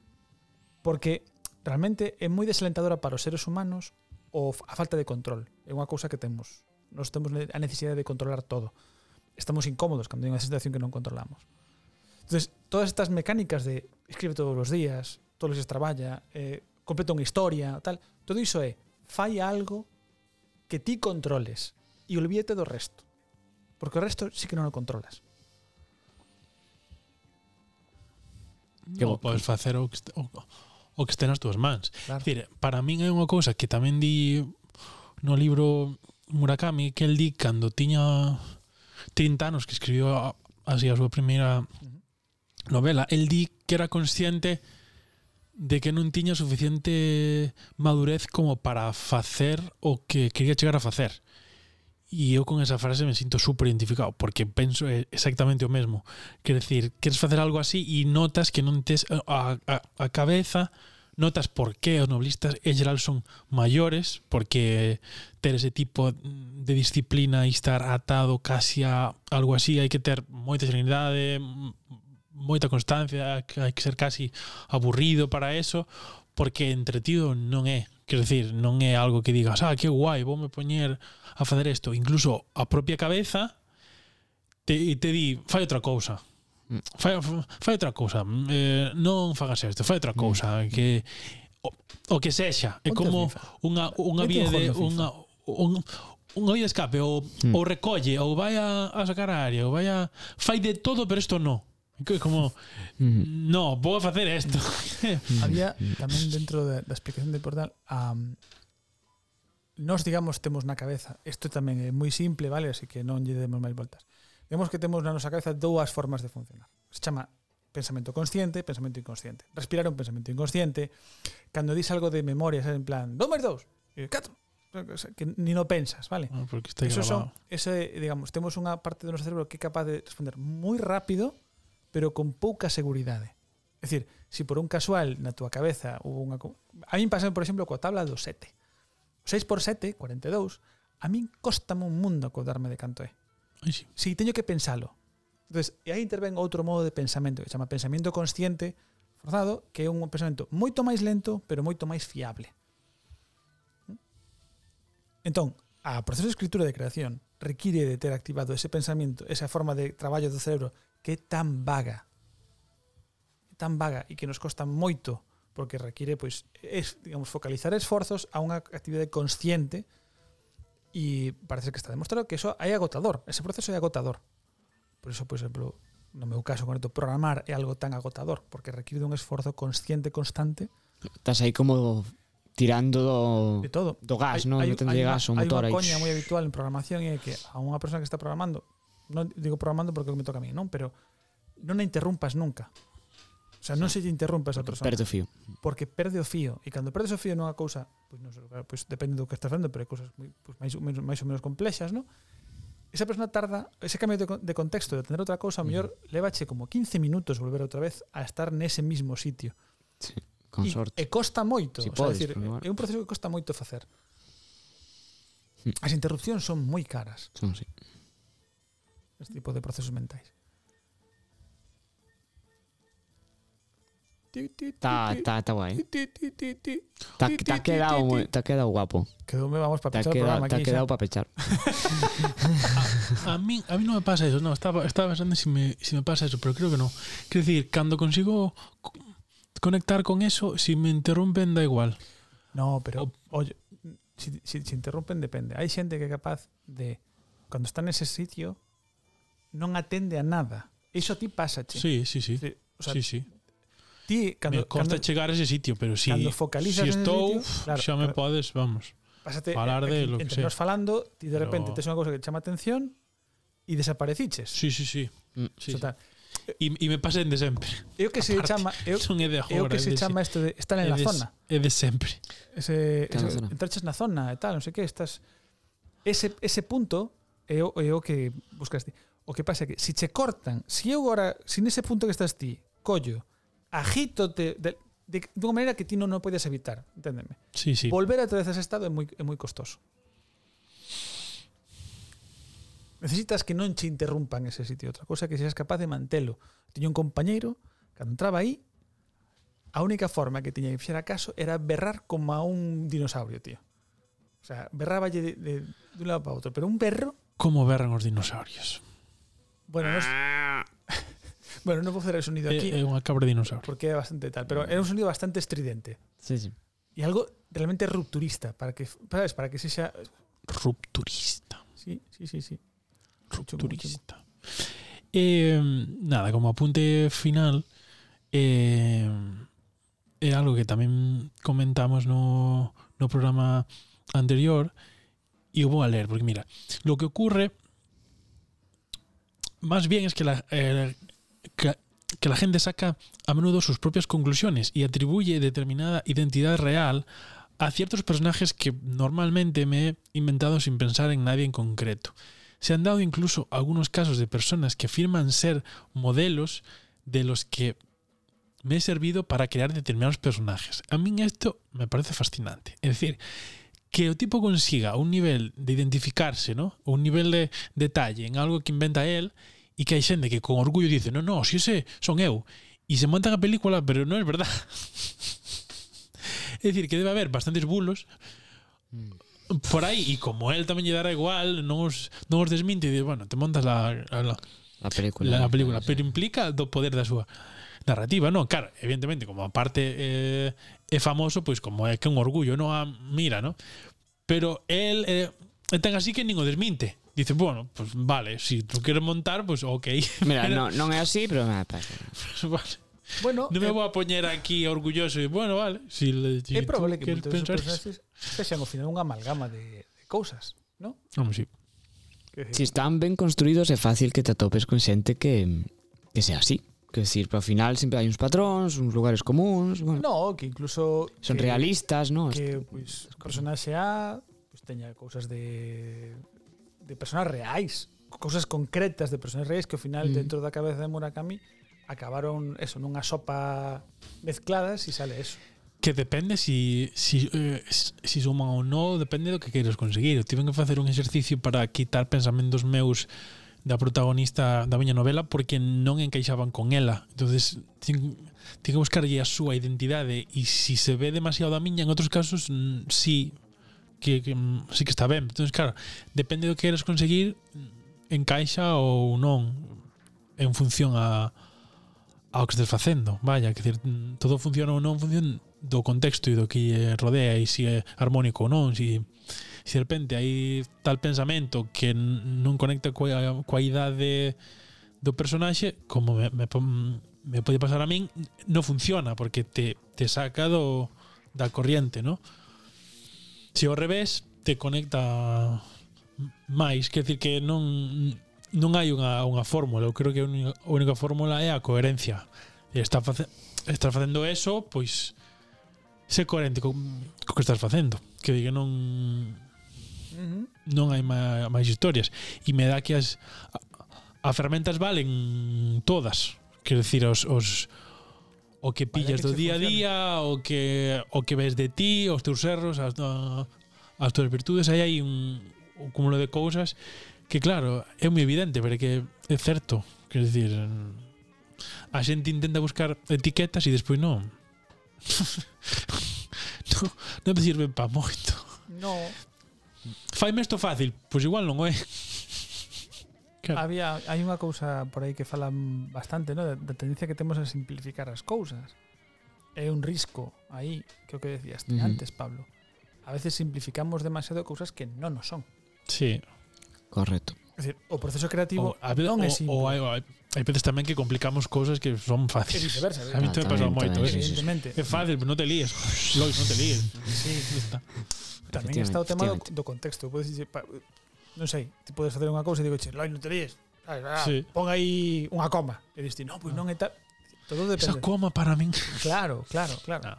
C: Porque realmente é moi desalentadora para os seres humanos o a falta de control. É unha cousa que temos. Nos temos a necesidade de controlar todo estamos incómodos cando hai unha situación que non controlamos. Entonces, todas estas mecánicas de escribe todos os días, todos os días traballa, eh, completa unha historia, tal, todo iso é fai algo que ti controles e olvídate do resto. Porque o resto sí que non o controlas.
E: Que
D: o podes facer o que, o, o que este nas túas mans.
C: Claro.
D: Dicir, para min é unha cousa que tamén di no libro Murakami que el di cando tiña Tintanos, que escribiu así a súa primeira novela, el di que era consciente de que non tiña suficiente madurez como para facer o que quería chegar a facer. E eu con esa frase me sinto super identificado porque penso exactamente o mesmo. Quer decir, queres facer algo así e notas que non tes eh, a, a, a cabeza notas por que os noblistas en geral son maiores, porque ter ese tipo de disciplina e estar atado casi a algo así, hai que ter moita serenidade, moita constancia, hai que ser casi aburrido para eso, porque entretido non é. Quer decir, non é algo que digas, ah, que guai, vou me poñer a fazer isto. Incluso a propia cabeza te, te di, fai outra cousa fai, fai outra cousa. Mm, eh, non fagas isto, fai outra cousa que o, o que sexa. É como unha unha vía de unha un, unha vía de escape ou,
E: mm.
D: ou recolle ou vai a, a sacar a área ou vai a fai de todo pero isto non como [laughs]
E: mm.
D: no, vou a facer isto.
C: Había tamén dentro da, de, da explicación de portal a um, nós digamos temos na cabeza isto tamén é moi simple, vale, así que non lle demos máis voltas. Vemos que temos na nosa cabeza dúas formas de funcionar. Se chama pensamento consciente, pensamento inconsciente. Respirar é un pensamento inconsciente. Cando dis algo de memoria, sabes, en plan, dos máis dous, e catro, que ni no pensas, vale?
D: Ah, porque está
C: Eso son, ese, digamos, temos unha parte do noso cerebro que é capaz de responder moi rápido, pero con pouca seguridade. É dicir, si por un casual na túa cabeza hubo unha... A min pasou, por exemplo, coa tabla do 7. 6 por 7, 42, a min costame un mundo acordarme de canto é.
D: Si sí,
C: teño que pensalo. Entonces, e aí interven outro modo de pensamento que chama pensamento consciente forzado, que é un pensamento moito máis lento, pero moito máis fiable. Entón, a proceso de escritura de creación require de ter activado ese pensamento, esa forma de traballo do cerebro que é tan vaga, tan vaga e que nos costa moito porque require pois es, digamos focalizar esforzos a unha actividade consciente Y parece que está demostrado que eso é agotador, ese proceso é agotador. Por eso, por exemplo, no meu caso concreto, programar é algo tan agotador, porque require un esforzo consciente constante.
E: Estás aí como tirando do,
C: de todo.
E: do gas, non? Non
C: tende
E: gas o motor aí.
C: Coña moi habitual en programación é que a unha persona que está programando, non digo programando porque me toca a mí, non, pero non a interrumpas nunca. O sea, sí. non se lle interrompe a esa porque persona.
E: Perde o fío.
C: Porque perde o fío. E cando perdes o fío non é cousa, pois non sei, pois depende do que estás facendo, pero é cousas pois, máis, ou menos, máis ou menos complexas, non? Esa persona tarda, ese cambio de, de contexto, de atender outra cousa, a mellor mm. levache como 15 minutos volver outra vez a estar nese mismo sitio.
E: Sí, con
C: e,
E: sorte.
C: E eh, costa moito,
E: si
C: o sea,
E: podes,
C: decir, é eh, un proceso que costa moito facer.
E: Mm.
C: As interrupcións son moi caras.
E: Son, sí.
C: Este tipo de procesos mentais.
E: Está está está. Está
C: Ti, ti,
E: está
C: ti,
E: quedado está quedado guapo.
C: Vamos, para pechar o
E: quedado para pechar.
D: A mí, a mí no me pasa eso, no, estaba, estaba pensando si me, si me pasa eso, pero creo que no. Quiero decir, cuando consigo co- conectar con eso, si me interrumpen da igual.
C: No, pero, oye, si, si, si interrumpen, depende. Hai xente que é capaz de, cando está nese sitio, non atende a nada. Iso a ti pasa, che.
D: Sí, sí, sí.
C: Sí,
D: sí.
C: ti cando,
D: me costa
C: cando,
D: chegar a ese sitio, pero si
C: cando focalizas
D: si estou,
C: sitio, claro,
D: xa me
C: claro,
D: podes, vamos.
C: Pásate
D: falar de lo
C: entre
D: que
C: nos falando, ti de repente
D: pero...
C: tes unha cousa que chama atención e desapareciches.
D: Sí, sí, sí.
E: Mm,
D: sí, o
C: sí.
D: E, e me pasen de sempre.
C: É o que se
D: Aparte,
C: chama, é o,
D: son é de agora,
C: é o que se
D: de,
C: chama isto de estar en la
D: de,
C: zona.
D: É de sempre.
C: Ese, ese entraches na zona e tal, non sei que, estás ese ese punto é o, é o que buscas ti. O que pasa é que se si che cortan, se si eu agora, se si nese punto que estás ti, collo agítote de, de, de unha maneira que ti non o podes evitar, enténdeme.
D: Sí, sí.
C: Volver a vez a ese estado é moi é moi costoso. Necesitas que non che interrumpan ese sitio. Outra cousa é que seas capaz de mantelo. Tiña un compañeiro, cando entraba aí, a única forma que tiña que fixera caso era berrar como a un dinosaurio, tío. O sea, berraba de, de, de un lado para outro. Pero un berro,
D: Como berran os dinosaurios.
C: bueno, bueno, non vou facer o sonido aquí,
D: É, é unha cabra dinosaurio.
C: porque é bastante tal, pero era un sonido bastante estridente.
E: Sí, sí.
C: E algo realmente rupturista, para que, sabes, para que sexa...
D: Rupturista.
C: Sí, sí, sí, sí.
D: Rupturista. Eh, nada, como apunte final, eh, algo que tamén comentamos no, no programa anterior e o vou a leer, porque mira, lo que ocurre más bien es que la, eh, que, la gente saca a menudo sus propias conclusiones y atribuye determinada identidad real a ciertos personajes que normalmente me he inventado sin pensar en nadie en concreto. Se han dado incluso algunos casos de personas que afirman ser modelos de los que me he servido para crear determinados personajes. A mí esto me parece fascinante. Es decir, que o tipo consiga un nivel de identificarse, ¿no? Un nivel de detalle en algo que inventa él e que hai xente que con orgullo dice non, non, si ese son eu e se montan a película, pero non é verdad [laughs] é dicir, que debe haber bastantes bulos por aí e como él tamén lle dará igual non os, non os desminte e dice, bueno, te montas la, la,
E: La película,
D: la, película pero implica do poder da súa narrativa, non? Claro, evidentemente, como aparte eh, é famoso, pois como é que un orgullo, non a mira, non? Pero él eh, ten así que nin o desminte dice, bueno, pues vale, si tú quieres montar, pues ok. [laughs]
E: Mira, no, non é así, pero me [laughs]
D: vale.
C: Bueno,
D: non me
C: eh,
D: vou a poñer aquí orgulloso e bueno, vale, si le si
C: É probable que moitos
D: pensar...
C: personaxes sexan ao final unha amalgama de, de cousas, ¿no?
D: Vamos,
C: si.
E: Si están ben construídos é fácil que te atopes con xente que que sea así. Que decir, pero ao final sempre hai uns patróns, uns lugares comuns, bueno.
C: No, que incluso
E: son
C: que,
E: realistas, ¿no?
C: Que pois pues, personaxe A pues, teña cousas de de personas reais, cousas concretas de personas reais que ao final
E: mm.
C: dentro da cabeza de Murakami acabaron eso nunha sopa mezcladas e sale eso.
D: Que depende si, si, eh, si suman ou non, depende do que queiras conseguir. Eu tiven que facer un exercicio para quitar pensamentos meus da protagonista da miña novela porque non encaixaban con ela. entonces tin, tin que buscarlle a súa identidade e se si se ve demasiado da miña, en outros casos, sí, si, que, que mm, sí que está ben. Entón, claro, depende do que queres conseguir, encaixa ou non en función a ao que estés facendo. Vaya, que decir, todo funciona ou non funciona do contexto e do que rodea e se é harmónico ou non, se se de repente hai tal pensamento que non conecta coa, coa idade do personaxe, como me, me, me pode pasar a min, non funciona porque te, te saca do, da corriente, ¿no? se ao revés te conecta máis, quer decir que non non hai unha, unha fórmula, eu creo que a única, a única fórmula é a coherencia. E está face, estás facendo eso, pois sé coherente co, co que estás facendo, que diga non
C: uh -huh.
D: non hai máis historias e me dá que as a, a fermentas valen todas, quer decir os, os o que pillas vale,
C: que
D: do día a día, o que o que ves de ti, os teus erros, as, as túas virtudes, aí hai un, un cúmulo de cousas que claro, é moi evidente, pero que é certo, quer dizer, a xente intenta buscar etiquetas e despois non. [laughs] non, non te sirven pa moito.
C: No.
D: Faime isto fácil, pois igual non é. Claro.
C: Había hai unha cousa por aí que falan bastante, ¿no? da tendencia que temos a simplificar as cousas. É un risco aí, que o que decías uh
E: -huh.
C: antes, Pablo. A veces simplificamos demasiado cousas que non nos son.
D: Sí.
E: Correcto.
C: Es decir, o proceso creativo
D: o, a veces,
C: non é simple.
D: O, o hai, hai veces tamén que complicamos cousas que son fáciles.
C: E viceversa.
D: A mí te
E: pasou
D: moito. Eh.
C: Evidentemente.
D: É fácil, non te líes. [laughs] Lois, non te líes.
C: Sí.
D: Está.
C: Tamén está o tema do, do contexto. Podes dicir, non sei, ti podes facer unha cousa e digo, che, loi, non te líes. Ah,
D: sí.
C: Pon aí unha coma. E diste, pois ah. non, pois non é tal. Todo depende.
D: Esa coma para min.
C: Claro, claro, claro.
D: No.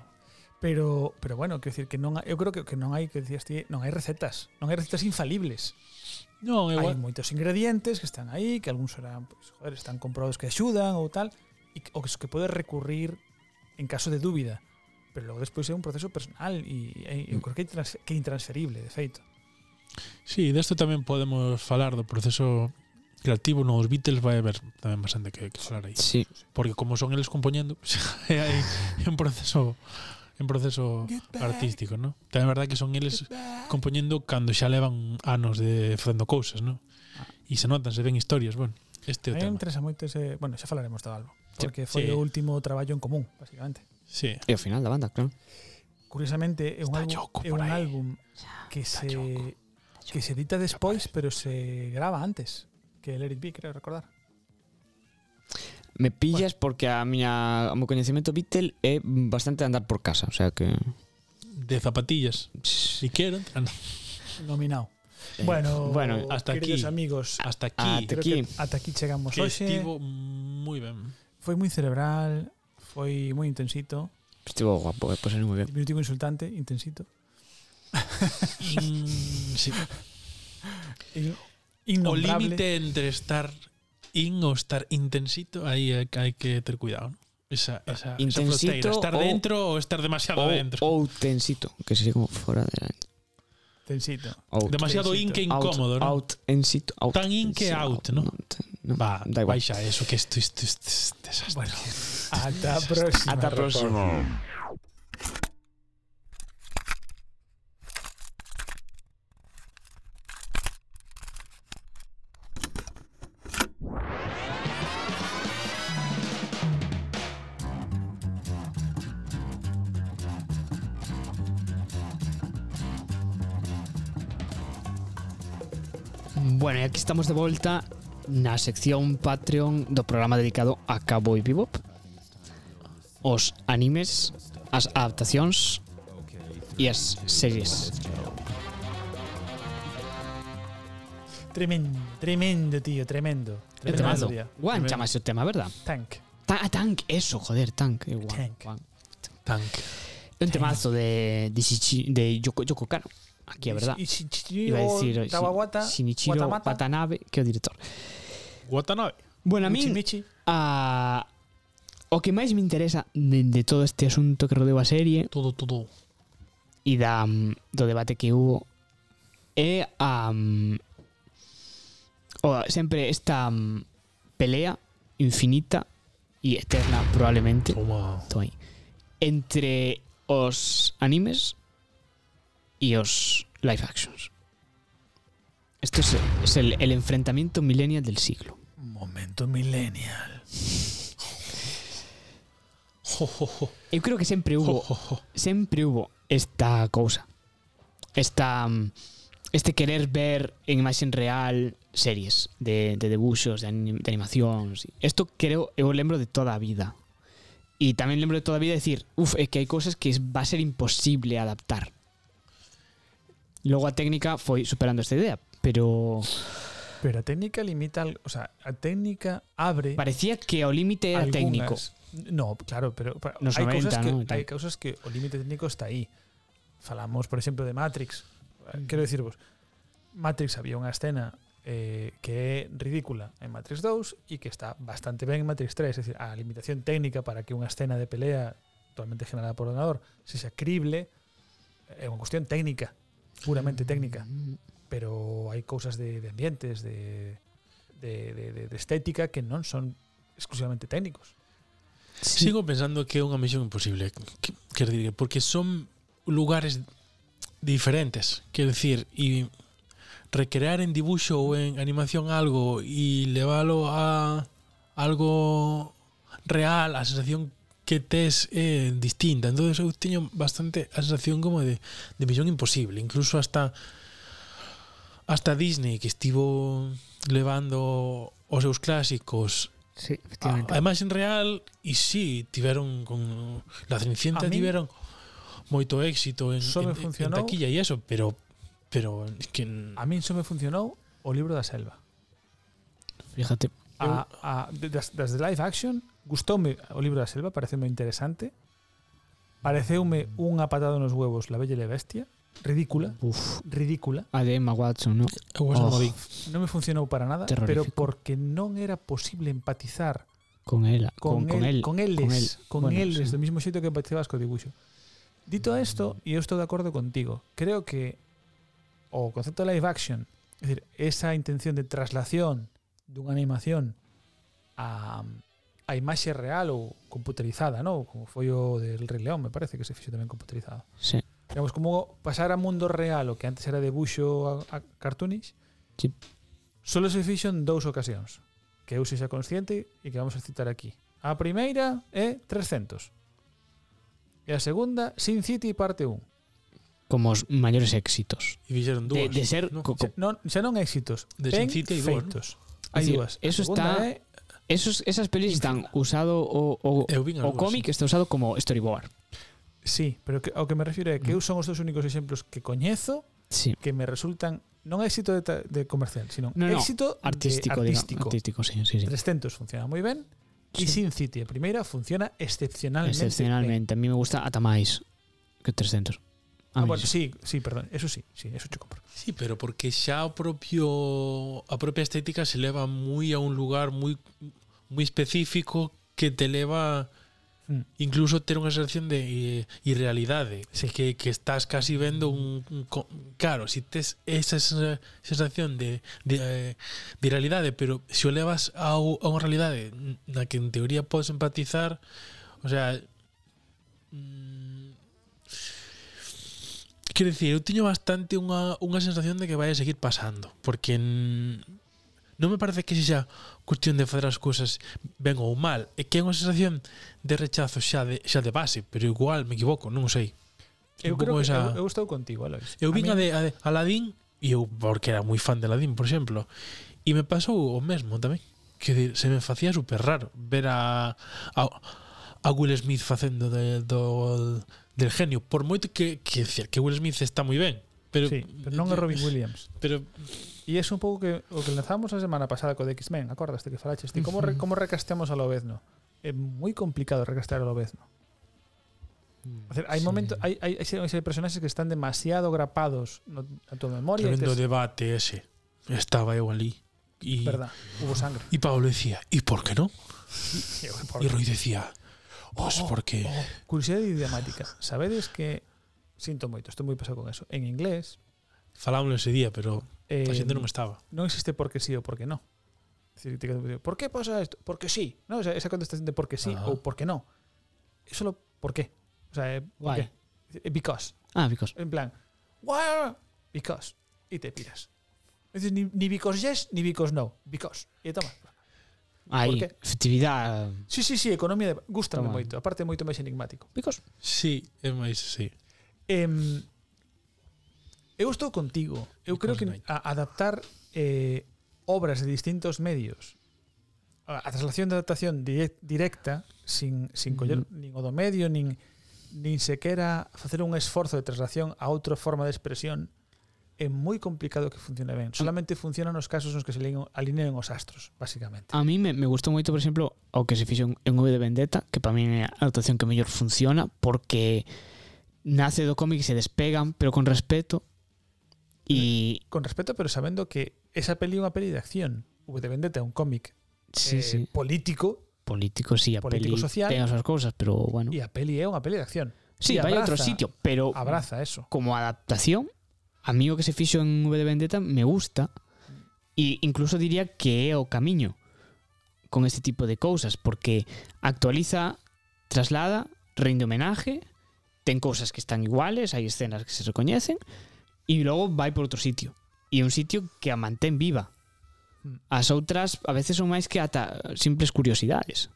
C: Pero, pero bueno, quero decir que non eu creo que, que non hai que decías ti, non hai recetas, non hai recetas infalibles.
D: Non, é
C: hai moitos ingredientes que están aí, que algúns serán, pois, pues, joder, están comprobados que axudan ou tal, e o que, que podes recurrir en caso de dúbida. Pero logo despois é un proceso personal e, e eu mm. creo que é, que é intransferible, de feito.
D: Sí, desto tamén podemos falar do proceso creativo nos Beatles vai haber tamén bastante que, que falar aí.
E: Sí.
D: Porque como son eles compoñendo, [laughs] hai un proceso en proceso artístico, ¿no? Tamén é verdade que son eles compoñendo cando xa levan anos de facendo cousas, ¿no? E se notan, se ven historias, bueno. Este é o tema.
C: interesa moito ese, bueno, xa falaremos do
D: álbum,
C: porque foi
D: sí.
C: o último traballo en común, basicamente.
D: Sí.
E: E o final da banda, claro.
C: Curiosamente é un
D: Está
C: álbum, é un álbum que se. Que se edita despois, pero se grava antes que Let It Be, creo recordar.
E: Me pillas porque a miña o meu coñecemento Beatle é bastante andar por casa, o sea que
D: De zapatillas. Si no.
C: Nominado.
E: Eh,
C: Bueno,
E: bueno,
D: hasta
C: queridos
D: aquí.
C: amigos,
D: Hasta aquí.
C: Creo
E: aquí.
C: ata aquí chegamos
D: que
C: hoxe.
D: estivo moi ben.
C: Foi moi cerebral, foi moi intensito,
E: estivo guapo, eh, pues moi ben.
C: diminutivo insultante, intensito.
D: In, [laughs] mm, sí.
C: In, innombrable.
D: O límite entre estar in o estar intensito, aí hai que ter cuidado, ¿no? Esa, esa,
E: intensito esa
D: fronteira, estar
E: ou,
D: dentro ou estar demasiado
E: ou,
D: dentro.
E: Ou tensito, que sería como fora de
C: Intensito. Tensito.
E: Out.
D: Demasiado tensito. in que incómodo,
E: out,
D: ¿no?
E: Out, ensito, out.
D: Tan in que out, ¿no?
E: no, no
D: Va,
E: da igual.
D: baixa eso, que esto, esto, esto isto desastre.
C: Bueno, ata [laughs] a próxima.
E: Ata a próxima.
B: Bueno, e aquí estamos de volta na sección Patreon do programa dedicado a Cowboy Bebop. Os animes, as adaptacións e as series.
C: Tremendo, tremendo, tío, tremendo. Tremendo.
B: Guan chamase o tema, verdad?
C: Tank.
B: Ta ah, tank, eso, joder, tank. Eh, Guan,
C: tank.
B: Guan.
D: Tank.
B: Un temazo de, de, de Yoko, Yoko Kano. Aquí é
C: verdade.
B: Iba a decir
C: Kawabata,
B: Shinichiro
C: Watamata.
B: Watanabe, que é o director.
D: Watanabe.
B: Bueno, a mí,
C: Michi, Michi.
B: a ah, o que máis me interesa de, de todo este asunto que rodeo a serie
D: todo todo
B: e da mm, do debate que hubo é a um, o, sempre esta um, pelea infinita e eterna probablemente
D: Toma.
B: Entre os animes e os live actions. Esto es, es el, el enfrentamiento millennial del siglo.
C: Momento millennial.
B: Eu creo que sempre
D: Jo,
B: hubo sempre hubo esta cousa. Esta este querer ver en imaxe real series de, de debuxos, de, anim, de animacións. Isto creo, eu lembro de toda a vida. E tamén lembro de toda a vida decir, uf, é que hai cousas que va a ser imposible adaptar. Logo a técnica foi superando esta idea, pero
C: Pero a técnica limita, o sea, a técnica abre
B: parecía que o límite era técnico.
C: No, claro, pero pa-
B: Nos
C: hai
B: 90,
C: cousas que
B: ¿no? Y
C: hai cousas que o límite técnico está aí. Falamos, por exemplo, de Matrix. Eh, Quero dicirvos, Matrix había unha escena eh, que é ridícula en Matrix 2 e que está bastante ben en Matrix 3, é dicir, a limitación técnica para que unha escena de pelea totalmente generada por ordenador sexa crible é unha cuestión técnica, puramente técnica, pero hai cousas de, de ambientes, de, de, de, de de estética que non son exclusivamente técnicos. Sí.
D: Sigo pensando que é unha misión imposible, quero dicir, porque son lugares diferentes, quero dicir, e recrear en dibuixo ou en animación algo e leválo a algo real, a sensación que tes é distinta. entonces eu teño bastante a sensación como de, de misión imposible. Incluso hasta hasta Disney que estivo levando os seus clásicos
B: Sí, efectivamente.
D: A, en real e si sí, tiveron con la Cenicienta
C: mí,
D: tiveron moito éxito en, en,
C: funcionou, en
D: taquilla e eso, pero pero es que
C: a min só me funcionou o libro da selva.
B: Fíjate.
C: A, a, das, das de live action gustoume o libro da selva, pareceume interesante. Pareceume unha patada nos huevos La Bella e la Bestia, ridícula,
B: Uf.
C: ridícula.
B: A de Emma Watson, ¿no?
D: eu esa non
B: Oh.
D: o vi.
C: Non me funcionou para nada, pero porque non era posible empatizar
B: Con ela.
C: con,
B: Con, con,
C: el,
B: él.
C: con eles, con,
B: Bueno,
C: eles,
B: sí.
C: do mismo xeito que empatizabas co dibuixo. Dito isto, e eu estou de acordo contigo, creo que o concepto de live action, é dicir, esa intención de traslación dunha animación a, a imaxe real ou computerizada, non? Como foi o del Rei León, me parece que se fixo tamén computerizado.
B: Sí.
C: Digamos, como pasar a mundo real o que antes era debuxo a, a cartoonish,
B: sí.
C: solo se fixo en dous ocasións, que eu sexa consciente e que vamos a citar aquí. A primeira é 300. E a segunda, Sin City parte 1
B: como os maiores éxitos.
D: E fixeron dúas.
B: De, de ser...
D: No,
B: co, co,
C: non, xa non éxitos.
D: De Sin City hai dúas.
C: Hai dúas.
B: Eso está...
C: É
B: Esos, esas pelis están usado o, o, o cómic está usado como storyboard.
C: Sí, pero que, ao que me refiro é que eu mm. son os dos únicos exemplos que coñezo
B: sí.
C: que me resultan non éxito de, de comercial, sino
B: no, no,
C: éxito artístico, de,
B: artístico. Digamos, artístico sí, sí, sí.
C: 300 funciona moi ben
B: sí.
C: e Sin City, a primeira, funciona excepcionalmente.
B: Excepcionalmente, ben. a mí me gusta ata máis que 300.
C: Ah, bueno,
B: sí,
C: sí, perdón, eso sí, sí, eso te compro.
D: Sí, pero porque xa o propio a propia estética se leva moi a un lugar moi moi específico que te leva
C: hmm.
D: incluso ter unha sensación de eh, irrealidade,
C: se
D: que, que estás casi vendo un, un claro, si tes esa eh, sensación de, de, eh, de realidade, pero se o levas a, a unha realidade na mm, que en teoría podes empatizar, o sea, mm, quero dicir, eu tiño bastante unha, unha sensación de que vai a seguir pasando, porque en, non me parece que sexa cuestión de fazer as cousas ben ou mal, é que é unha sensación de rechazo xa de, xa de base, pero igual me equivoco, non sei.
C: Eu creo que
D: esa...
C: eu, eu estou contigo, Alois.
D: Eu vin a,
C: mí...
D: de, a de Aladdin e eu porque era moi fan de Aladdin, por exemplo, e me pasou o mesmo tamén. Que dir, se me facía super raro ver a, a a Will Smith facendo de, do del genio, por moito que que que Will Smith está moi ben, pero
C: sí, pero non é Robin [laughs] Williams.
D: Pero
C: E é un pouco que, o que lanzamos a semana pasada co de X-Men, acordaste que falaches ti, como, re, como recasteamos a Lobezno? É moi complicado recastear a Lobezno. O mm, sea, hai
B: sí.
C: momentos hai, hai, hai personaxes que están demasiado grapados no, na tua memoria.
D: Tremendo
C: tes...
D: debate ese. Estaba eu ali. Y,
C: Verdad, hubo sangre.
D: Y Pablo decía, ¿y por qué no? [laughs]
C: Y,
D: y Roy decía, oh, os
C: oh,
D: porque...
C: Oh, curiosidade idiomática. Sabedes que... Sinto moito, estou moi pasado con eso. En inglés...
D: Falámoslo ese día, pero
C: Eh,
D: a xente non estaba.
C: Non existe porque sí ou porque Es Decir, por que pasa isto? Porque sí. No, o sea, esa contestación de porque sí
D: uh
C: -huh. ou porque no. É solo por qué. O sea, eh, por qué. Because.
B: Ah, because.
C: En plan, why? Because. E te piras. Es decir, ni, ni because yes, ni because no. Because. E toma.
B: Aí, efectividade.
C: Sí, sí, sí, economía de... Gústame moito. Aparte, é moito máis enigmático.
B: Because.
D: Sí, é máis, sí.
C: Eh, Eu estou contigo. Eu creo que a adaptar eh, obras de distintos medios a traslación de adaptación directa sin, sin coller
B: mm.
C: nin o do medio nin, nin sequera facer un esforzo de traslación a outra forma de expresión é moi complicado que funcione ben. Solamente funciona nos casos nos que se alineen os astros, basicamente.
B: A mí me, me gustou moito, por exemplo, o que se fixo en, en V de Vendetta, que para mí é a adaptación que mellor funciona porque nace do cómic e se despegan, pero con respeto, E
C: Con respeto, pero sabendo que esa peli é unha peli de acción. V de Vendetta un cómic
B: sí,
C: eh,
B: sí,
C: político
B: político, sí, a
C: político
B: peli
C: social.
B: ten as súas cousas, pero bueno.
C: e a peli é unha peli de acción.
B: Sí, vai a
C: abraza-
B: sitio, pero
C: Abraza eso.
B: como adaptación, a mí o que se fixo en V de Vendetta me gusta e incluso diría que é o camiño con este tipo de cousas porque actualiza, traslada, rinde homenaje, ten cousas que están iguales, hai escenas que se recoñecen e logo vai por outro sitio. E é un sitio que a mantén viva.
C: Hmm.
B: As outras a veces son máis que ata simples curiosidades.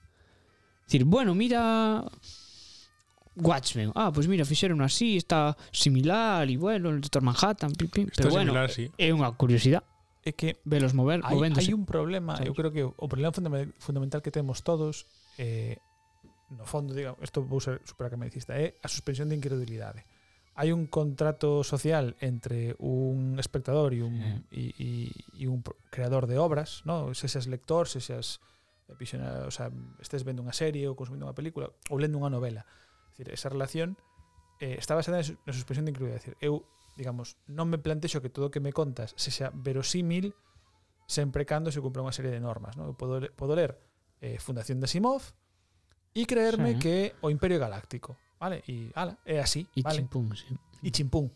B: Dicir, bueno, mira Watchmen. Ah, pois pues mira, fixeron así, está similar e bueno, el Dr. Manhattan, pim, pim.
D: Está
B: pero bueno,
D: similar, sí.
B: é unha curiosidade.
C: É que
B: velos mover,
C: hai,
B: movéndose.
C: Hai un problema,
B: ¿sabes?
C: eu creo que o problema fundamental que temos todos eh, no fondo, digo, isto vou ser super que me é a suspensión de incredulidade hai un contrato social entre un espectador e un, e, e, e un creador de obras, no? se seas lector, se seas visionario, o sea, estés vendo unha serie ou consumindo unha película ou lendo unha novela. Es decir, esa relación eh, está basada na suspensión de incluída. Decir, eu, digamos, non me plantexo que todo o que me contas sexa verosímil sempre cando se cumpra unha serie de normas. No? Eu podo, podo ler eh, Fundación de Asimov e creerme
B: sí.
C: que o Imperio Galáctico Vale? E ala, é así,
B: e
C: vale?
B: Chimpún, sí.
C: E chimpún.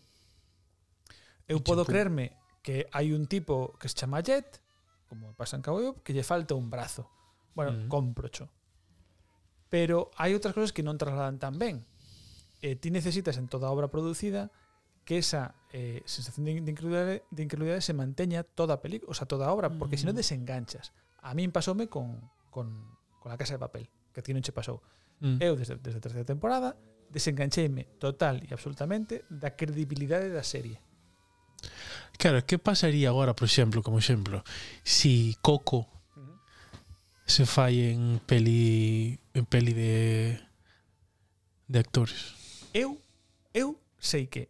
C: Eu
D: e
C: podo
D: chimpún.
C: creerme que hai un tipo que se chama Jet, como pasa en Cowboy que lle falta un brazo. Bueno,
D: mm.
C: comprocho. Pero hai outras cousas que non trasladan tan ben. Eh, ti necesitas en toda obra producida que esa eh, sensación de, de, incredulidade, de incredulidade se manteña toda a película, o sea, toda a obra, porque mm. se non desenganchas. A min pasoume con, con, con a Casa de Papel, que a ti non che pasou.
D: Mm.
C: Eu desde, desde a terceira temporada desengancheime total e absolutamente da credibilidade da serie.
D: Claro, que pasaría agora, por exemplo, como exemplo, si Coco se fai en peli en peli de de actores.
C: Eu eu sei que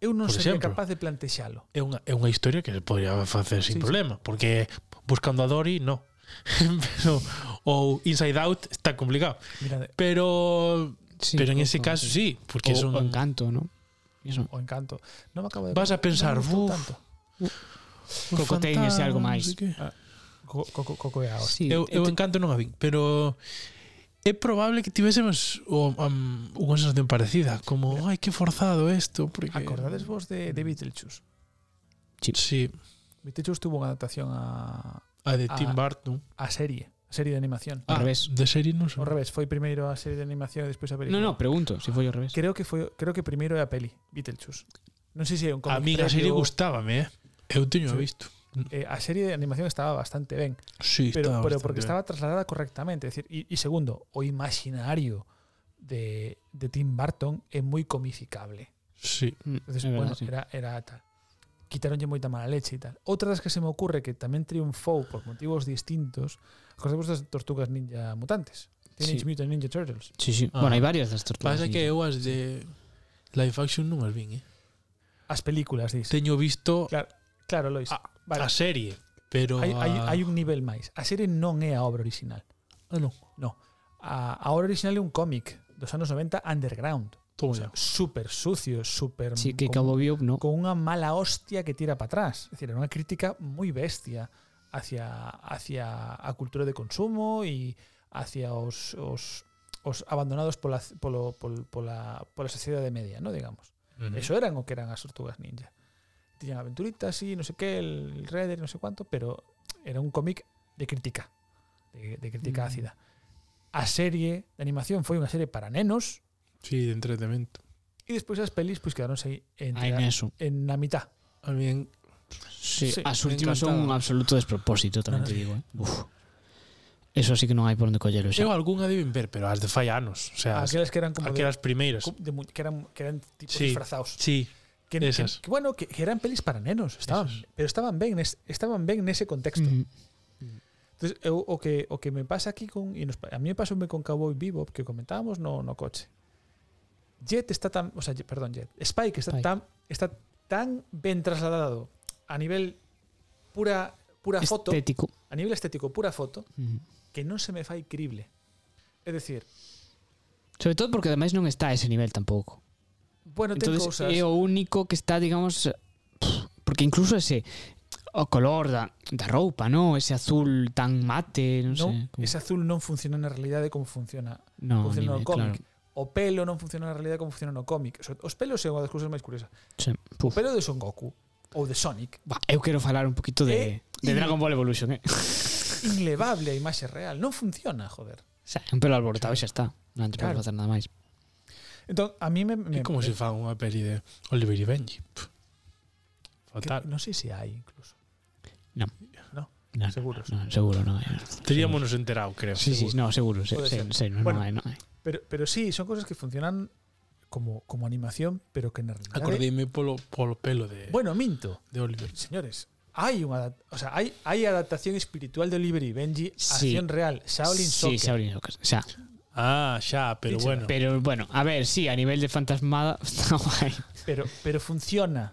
C: eu non
D: por
C: sería
D: exemplo,
C: capaz de plantexalo.
D: É unha é unha historia que se podría facer sin
C: sí,
D: problema, sí. porque buscando a Dory, no. [laughs] Pero ou Inside Out está complicado.
C: Mirade.
D: Pero
B: Sí,
D: pero en ese
B: o,
D: caso sí, porque
B: o,
D: es un.
B: O encanto, ¿no? Eso.
C: O encanto. No me acabo de.
D: Vas a pensar, no
C: tanto.
B: Cocoteñas ese algo máis.
C: Coco Cocoeaos. Ah. Co,
B: sí,
D: eu, eu encanto non a vi, pero é probable que tivésemos o, um, unha sensación parecida, como, ai, que forzado isto, porque...
C: Acordades vos de, de Beetlejuice?
D: Sí. sí.
C: Beetlejuice tuvo unha adaptación a...
D: A de Tim Burton.
C: A, a serie. De animación.
B: Ao revés.
D: de serie non
C: Ao
D: sei.
C: revés, foi primeiro a serie de animación e despois a película.
B: No, no, pregunto, se foi ao revés.
C: Creo que foi creo que primeiro é a peli, Beetlejuice. Non sei se é un
D: A
C: cómic
D: min a serie
C: previo,
D: gustábame, eh. Eu teño
C: Sí.
D: visto.
C: eh, a serie de animación estaba bastante ben.
D: Sí,
C: pero,
D: estaba
C: pero porque estaba trasladada correctamente. Es decir, y, y segundo, o imaginario de, de Tim Burton é moi comificable.
D: Sí.
B: Mm,
C: Entonces, bueno,
B: sí.
C: era, era tal. Quitaronlle moita mala leche e tal. Outra das que se me ocurre que tamén triunfou por motivos distintos, Acordemos das tortugas ninja mutantes. Teenage
B: sí.
C: Mutant Ninja Turtles.
B: Sí, sí.
D: Ah.
B: Bueno, hai varias das tortugas.
D: Pasa que eu as de live action non as vin, eh.
C: As películas, dis.
D: Teño visto
C: Claro, claro Lois.
D: A,
C: vale.
D: a serie, pero
C: hai, hai, hai un nivel máis. A serie non é a obra original.
D: Ah, non. No.
C: A, a obra original é un cómic dos anos 90 underground. Todo
D: o
C: sea, super sucio, super
B: sí, que
C: con,
B: Cabo Biop, no.
C: con unha mala hostia que tira para atrás. Es decir, era unha crítica moi bestia hacia, hacia a cultura de consumo e hacia os, os, os abandonados pola, polo, pol, pola, pola sociedade media, ¿no? digamos.
D: Ujú.
C: Eso eran o que eran as tortugas ninja. Tiñan aventuritas y no sé qué, el Redder, no sé cuánto, pero era un cómic de crítica, de, de crítica
B: Mm.
C: ácida. A serie de animación foi unha serie para nenos
D: Sí, de entretenimento.
C: e despois as pelis pois quedaronse aí
B: neso.
C: en na mitad.
D: A mí
B: Sí,
C: sí,
B: as últimas son un absoluto despropósito, tamén te digo, eh. Uf. Eso así que non hai por onde collelo xa.
D: Eu algunha deben ver, pero as de fai anos, o sea,
C: aquelas que eran como
D: aquelas de, primeiras,
C: de, que eran que eran tipo
D: sí,
C: disfrazados.
D: Sí.
C: Que,
D: esas.
C: que, que bueno, que, que eran pelis para nenos, estaban,
D: esas.
C: pero estaban ben, nes, estaban ben nese contexto.
B: Mm.
C: Entonces, eu, o que o que me pasa aquí con e nos, a mí me pasoume con Cowboy Bebop que comentábamos no no coche. Jet está tan, o sea, perdón, Jet. Spike está
B: Spike.
C: tan está tan ben trasladado a nivel pura, pura
B: estético. foto.
C: A nivel estético, pura foto,
B: mm.
C: que non se me fai crible. É dicir...
B: Sobre todo porque ademais non está a ese nivel tampouco.
C: Bueno, ten
B: Entonces,
C: cousas...
B: É o único que está, digamos... Porque incluso ese o color da, da roupa, ¿no? Ese azul tan mate, non
C: no,
B: sei. Como...
C: Ese azul non funciona na realidade como funciona.
B: No,
C: funciona
B: nivel, no
C: cómic.
B: Claro.
C: O pelo non funciona na realidade como funciona no cómic. Os pelos é unha das cousas máis curiosas.
B: Sí. Puf.
C: O pelo de Son Goku ou de Sonic
B: Bah, eu quero falar un poquito
C: Eh,
B: de, de
C: y-
B: Dragon Ball Evolution, eh.
C: inlevable a imaxe real. Non funciona, joder.
B: O sea, un pelo alborotado xa está. Non te
C: Claro.
B: facer nada máis.
C: Entón, a mí me... me
D: É como
C: me,
D: se fan unha peli de Oliver e Benji. Pff. Fatal.
C: non sei se hai incluso.
B: Non,
C: Seguro.
B: non, seguro non hai.
D: Teríamos enterado, creo.
B: Sí, sí, no, seguro, se, se,
C: ser. Bueno. Pero, pero sí, son cosas que funcionan como, como animación, pero que na realidade...
D: Acordeime polo, polo pelo de,
C: Bueno, minto.
D: de Oliver.
C: Señores, unha adap- o sea, hai, hai adaptación espiritual de Oliver y Benji,
B: Sí.
C: acción real, Shaolin
B: Sí,
C: Soccer.
B: Shaolin Soccer. O sea,
D: Ah, xa, pero
C: Dicho.
D: bueno.
B: pero bueno, a ver, sí, a nivel de fantasmada [laughs] está guai.
C: Pero, pero funciona.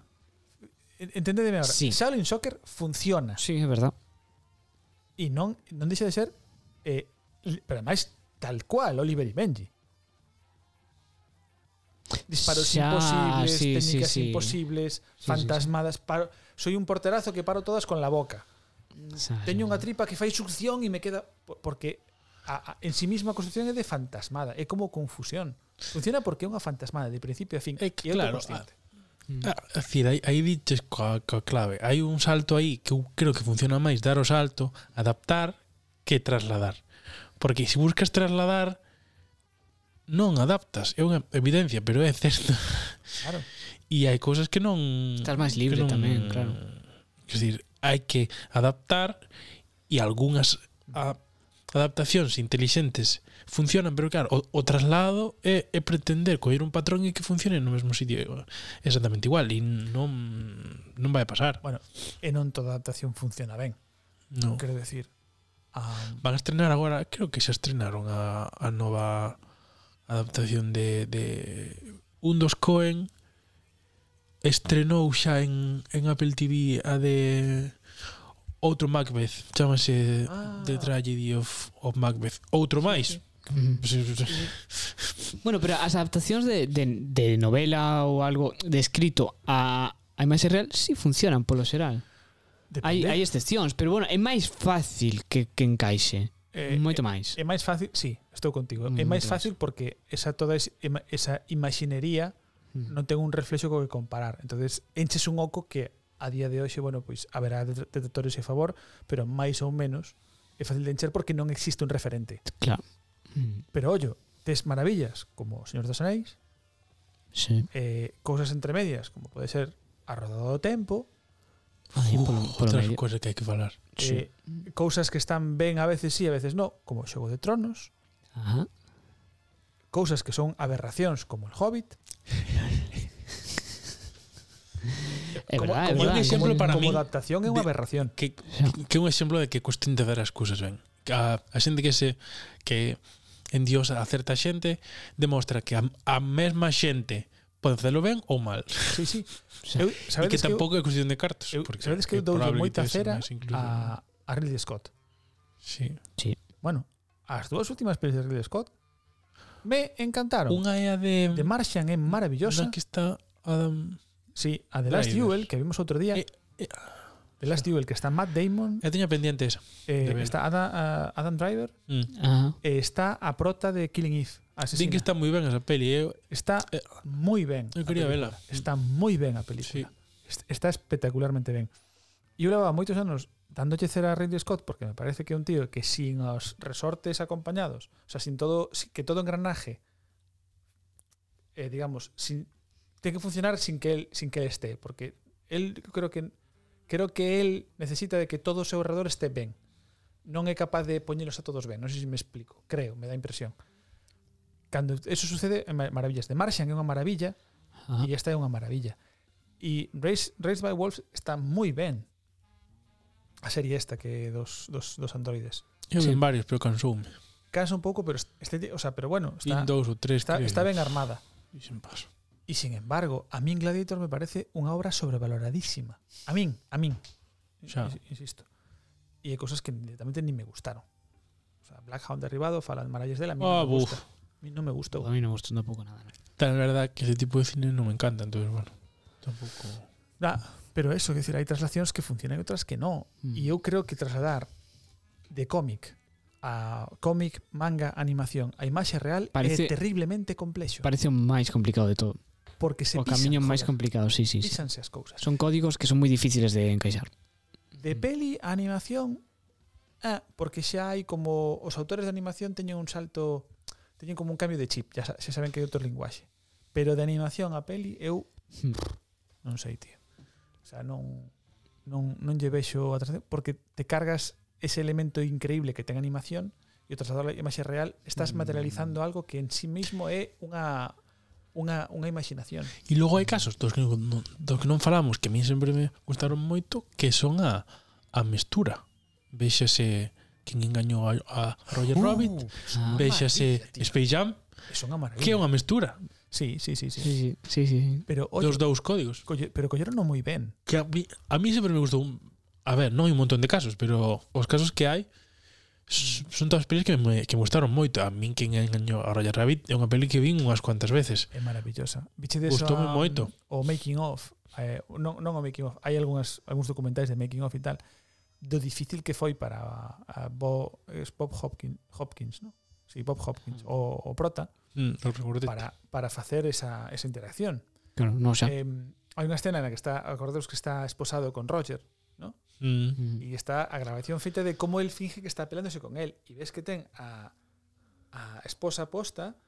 C: En- Entendedeme ahora.
B: Sí.
C: Shaolin Soccer funciona.
B: Sí, é verdad.
C: E non, non deixa de ser eh, pero ademais tal cual Oliver y Benji. disparos
B: xa,
C: imposibles,
B: sí,
C: técnicas
B: sí, sí.
C: imposibles, fantasmadas, paro, soy un porterazo que paro todas con la boca.
B: Xa,
C: Teño unha tripa que fai succión e me queda porque a, a, en sí mesma a construción é de fantasmada, é como confusión. Funciona porque é unha fantasmada de principio a fin,
D: é que, claro,
C: consciente.
D: A, mm. a, decir, aí, aí diches coa, coa clave hai un salto aí que eu creo que funciona máis dar o salto, adaptar que trasladar porque se buscas trasladar non adaptas. É unha evidencia, pero é certo.
C: Claro. [laughs]
D: E hai cousas que non...
B: Estás máis libre
D: non,
B: tamén, claro.
D: Quer dizer, hai que adaptar e algunhas a, adaptacións intelixentes funcionan, pero claro, o, o traslado é, é pretender coller un patrón e que funcione no mesmo sitio exactamente igual e non, non vai pasar.
C: Bueno, e non toda adaptación funciona ben.
D: No.
C: Quero decir, a...
D: van a estrenar agora, creo que xa estrenaron a, a nova adaptación de, de un dos Coen estrenou xa en, en Apple TV a de outro Macbeth, chamase
C: ah.
D: The Tragedy of, of Macbeth. Outro máis. Sí, sí.
B: bueno, pero as adaptacións de, de, de novela ou algo de escrito a, a imaxe real si sí funcionan polo xeral.
C: Depende.
B: Hai, hai excepcións, pero bueno, é máis fácil que, que encaixe.
C: Eh,
B: Moito máis.
C: É, é máis fácil, sí, estou contigo. Mm,
B: é
C: máis fácil porque esa toda es, esa imaxinería
B: mm.
C: non ten un reflexo co que comparar. Entonces, enches un oco que a día de hoxe, bueno, pois haberá detectores a favor, pero máis ou menos é fácil de encher porque non existe un referente.
B: Claro. Mm.
C: Pero ollo, tes maravillas como o Señor dos Anéis.
B: Sí.
C: Eh, cousas entre medias, como pode ser A Rodada do Tempo,
B: Aí, polo, polo
D: outras cousas que hai que falar.
B: Sí.
C: Eh, cousas que están ben a veces sí, a veces no, como o Xogo de Tronos.
B: Ajá.
C: Cousas que son aberracións como el Hobbit.
B: É
C: como,
B: verdad,
C: como,
D: é
B: verdad.
D: Exemplo
C: como,
D: para
C: como
D: min,
C: adaptación é unha aberración.
D: Que, que é un exemplo de que cuestión de ver as cousas ben. A, a xente que se que en Dios a certa xente demostra que a, a mesma xente poden facelo ben ou mal.
C: Sí, sí. [laughs]
B: O sea,
C: eu,
D: e que tampouco é cuestión de cartos.
C: Eu,
D: porque
C: sabedes que eu dou moita cera a, a Ridley Scott.
D: Sí. sí.
C: Bueno, as dúas últimas pelis de Ridley Scott me encantaron.
D: Unha é a de...
C: De Martian é maravillosa.
D: Unha que está Adam...
C: Sí, a The Last Duel, que vimos outro día.
D: Eh, eh,
C: The Last Duel, que está Matt Damon.
D: Eu teño pendiente esa.
C: Eh, está Adam, uh, eh, Adam Driver.
D: Mm.
B: Uh
C: -huh. eh, está a prota de Killing Eve asesina.
D: Din que está moi ben esa peli. Eu,
C: está
D: eh,
C: moi ben.
D: Eu quería vela.
C: Está moi ben a película. Sí. Está espectacularmente ben. E eu levaba moitos anos dándolle cera a Ridley Scott porque me parece que é un tío que sin os resortes acompañados, o sea, sin todo, que todo engranaje, eh, digamos, sin, ten que funcionar sin que él, sin que él esté, porque él creo que creo que él necesita de que todo o seu redor este ben. Non é capaz de poñelos a todos ben, non sei se me explico, creo, me dá impresión. Cando eso sucede, maravillas de Martian é unha maravilla,
B: Ajá.
C: e esta é unha maravilla. E Race, Race by Wolves está moi ben. A serie esta que dos, dos, dos androides.
D: eu
B: Sí.
D: varios, pero cansoume.
C: Cansa un pouco, pero este, o sea, pero bueno, está,
D: dous ou tres,
C: está,
D: creo.
C: está ben armada.
D: E sen paso.
C: E sin embargo, a min Gladiator me parece unha obra sobrevaloradísima. A min, a min.
D: Xa.
C: Ins- Insisto. E hai cosas que directamente ni me gustaron. O sea, Black Hound derribado, falan maravillas dela, a mí
D: Ah,
C: non me
D: buf.
C: gusta. A mí non me gustou.
B: A mí non me gustou tampouco nada. No.
D: Tal verdad que ese tipo de cine non me encanta, entonces, bueno, tampouco...
C: Ah, pero eso, que decir, hai traslacións que funcionan e outras que non.
B: Mm.
C: E eu creo que trasladar de cómic a cómic, manga, animación, a imaxe real
B: parece,
C: é terriblemente complexo.
B: Parece o máis complicado de todo.
C: Porque se
B: o
C: pisan,
B: camiño máis complicado, sí, sí, sí.
C: Písanse as cousas.
B: Son códigos que son moi difíciles de encaixar.
C: De mm. peli a animación, ah, porque xa hai como os autores de animación teñen un salto teñen como un cambio de chip, ya, xa saben que hai outro linguaxe. Pero de animación a peli eu [laughs] non sei, tío. O sea, non non non lle vexo atrás porque te cargas ese elemento increíble que ten animación e o trasladar a imaxe real, estás
B: mm.
C: materializando algo que en sí mismo é unha unha, unha imaginación.
D: E logo hai casos dos que, non, dos que non falamos que a mí sempre me gustaron moito que son a, a mestura. Véxase quen engañou a, a Roger uh, Rabbit,
B: ah,
D: véxase Space Jam,
C: son
D: que é unha mestura.
C: Sí, sí, sí, sí.
B: sí, sí, sí, sí.
C: Pero, oye,
D: Dos dous códigos.
C: Colle, pero colleron non moi ben.
D: Que a mí, a mí sempre me gustou un, a ver, non hai un montón de casos, pero os casos que hai son todas pelis que me, que me gustaron moito. A min que engañou a Roger Rabbit é unha peli que vin unhas cuantas veces.
C: É maravillosa. Bichedes
D: Gustoume moito.
C: O making of, eh, non, non o making of, hai algunhas algúns documentais de making of e tal do difícil que foi para a Bo, es Bob Hopkins, Hopkins, ¿no? Sí, Bob Hopkins, o, o prota
D: Mm,
C: para, para facer esa, esa interacción.
B: Claro, no, xa.
C: Eh, hai unha escena na que está, acordaos que está esposado con Roger,
D: Mm.
B: Mm.
C: e está a grabación feita de como él finge que está pelándose con él e ves que ten a, a esposa posta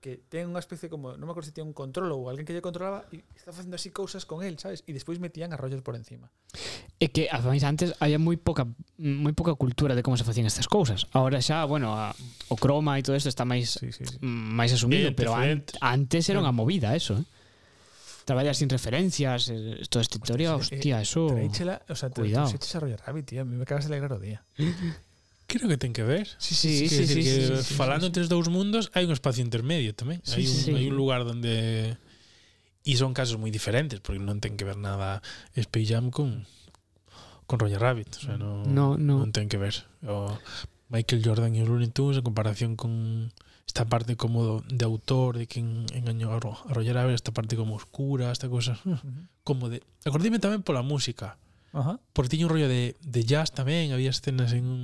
C: que ten unha especie como, non me acordo se ten un control ou alguén que lle controlaba e está facendo así cousas con él, sabes? E despois metían a Roger por encima.
B: É que antes había moi poca moi poca cultura de como se facían estas cousas. Ahora xa, bueno, a, o croma e todo isto está máis
C: Sí, sí, sí.
B: mm, máis asumido, pero an, antes era unha movida eso, eh. Traballar sin referencias, eh, toda esta historia,
C: Hostia,
B: hostia, eso.
C: Traíchela, o sea, te,
B: Cuidado.
C: te eches a Roger Rabbit, tío, a mí me acabas de alegrar o día. [laughs]
D: Creo que ten que ver.
B: Sí, sí, sí, sí,
D: decir sí, que
B: sí, sí,
D: falando sí, entre os dous mundos hai un espacio intermedio tamén.
C: Sí,
D: hai un
B: sí.
D: hai un lugar onde e son casos moi diferentes porque non ten que ver nada Space Jam con con Roger Rabbit, o sea, non
B: no, no.
D: non ten que ver. O Michael Jordan e os Looney Tunes en comparación con esta parte como de autor de quen engañou a Roger Rabbit, esta parte como oscura, esta cosa,
C: uh -huh.
D: como de Acordime tamén pola música
C: Ajá.
D: Porque tiña un rollo de, de jazz tamén, había escenas en un,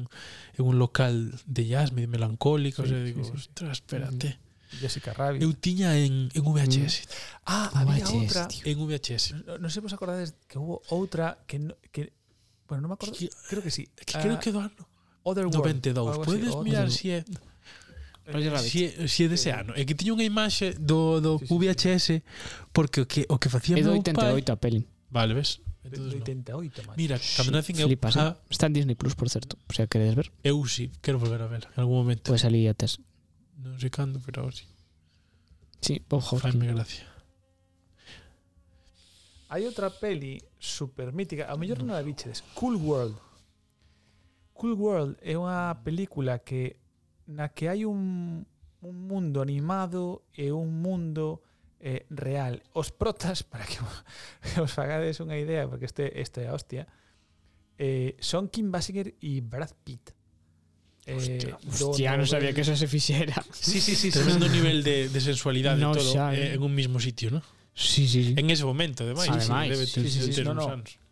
D: en un local de jazz medio melancólico,
C: sí,
D: o sea,
C: sí,
D: digo,
C: sí,
D: ostras, espérate. Mm.
C: Jessica Rabbit.
D: Eu tiña en, en VHS.
C: Mm.
B: Ah, VHS, había
C: outra
B: tío.
D: en VHS.
C: Non no sei vos acordades que hubo outra que, no, que bueno, non me acordo,
D: que,
C: creo que sí.
D: Que uh, creo
C: ah,
D: que do ano Other
C: World, 92.
D: Podes mirar se si é Si, si é dese ano É que tiña unha imaxe do, do
C: sí, sí,
D: VHS Porque o que, o que facía
B: é
D: meu pai É do
B: 88 a peli
D: Vale, ves? Entonces, do
C: 88, no.
D: Mira, Cando sí, eu...
B: Flipas,
D: ah,
B: eh? Está en Disney Plus, por certo, o sea, queredes ver?
D: Eu sí, quero volver a ver en algún momento.
B: Pois pues a tes.
D: Non sei cando, pero sí.
B: Sí, Bob Hoskins.
D: Faime gracia.
C: Hai outra peli super mítica, a mellor non a bichedes, Cool World. Cool World é unha película que na que hai un, un mundo animado e un mundo eh, real. Os protas, [laughs] para que [laughs] os fagades unha idea, porque este, este é a hostia, eh, son Kim Basinger e Brad Pitt. Eh,
D: hostia,
B: hostia non sabía que eso se fixera.
C: Sí, sí, sí.
D: Tremendo
C: sí.
D: nivel de, de sensualidade
B: no,
D: todo
B: xa, eh,
D: eh. en un mismo sitio, ¿no?
B: Sí, sí, sí.
D: En ese momento, ademais.
B: Sí, ademais.
D: Debe ter,
C: sí, sí, sí,
D: ter
C: no, no.
D: anos.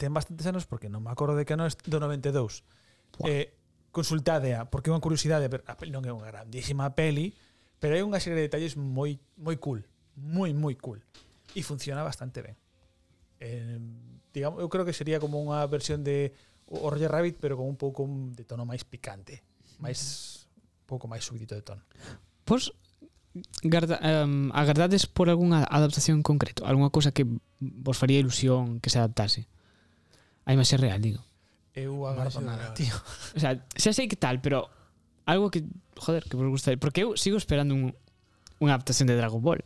C: Ten bastantes anos porque non me acordo de que non é do 92.
B: Buah.
C: Eh, consultadea, porque é unha curiosidade, pero a peli non é unha grandísima peli, pero hai unha serie de detalles moi moi cool moi, moi cool. E funciona bastante ben. Eh, digamos, eu creo que sería como unha versión de o Roger Rabbit, pero con un pouco de tono máis picante, máis un pouco máis subidito de tono.
B: Pois garda, um, agardades por algunha adaptación concreto, algunha cousa que vos faría ilusión que se adaptase. A imaxe real, digo.
C: Eu agardo nada,
D: real.
C: tío.
B: O sea, xa sei que tal, pero algo que, joder, que vos gustaría, porque eu sigo esperando un, unha adaptación de Dragon Ball.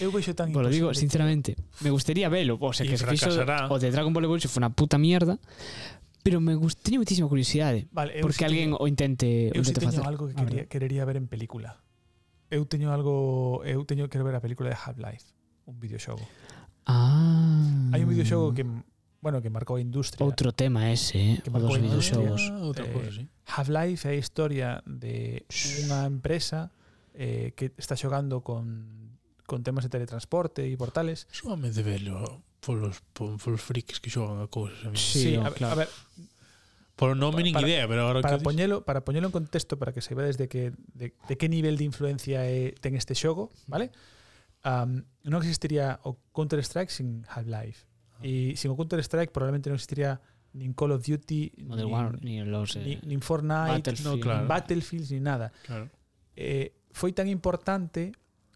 C: Eu vexo tan [laughs]
B: Bueno, digo, sinceramente, me gustaría velo, o sea, que se fixo o de Dragon Ball Evolution foi unha puta mierda, pero me gustaría muitísima curiosidade,
C: vale,
B: porque
C: si
B: alguén
C: teño,
B: o intente,
C: eu o
B: intente
C: si
B: facer.
C: Eu algo que quería, querería ver en película. Eu teño algo, eu teño que ver a película de Half-Life, un videoxogo.
B: Ah.
C: Hai un videoxogo que bueno, que marcou a industria.
B: Outro tema ese, eh?
C: que marcou dos
B: videoxogos.
D: Ah, outra
C: eh,
D: sí.
C: Half-Life é a historia de unha empresa eh, que está xogando con, con temas de teletransporte e portales.
D: Súame de velo polos, polos frikis que xogan a cousas. A mí.
B: Sí, sí no,
C: a,
B: claro.
C: a ver,
D: Por nome nin idea, pero agora
C: para
D: que
C: poñelo, para poñelo en contexto para que se vea desde que de, de que nivel de influencia é, ten este xogo, vale? Um, non existiría o Counter Strike sin Half-Life. Ah. E sin o Counter Strike probablemente non existiría nin Call of Duty,
B: Modern
C: nin,
B: War, nin, los, eh,
C: nin, nin Fortnite,
B: Battlefield.
D: no, claro.
C: nin Battlefield, ni nada.
D: Claro.
C: Eh, foi tan importante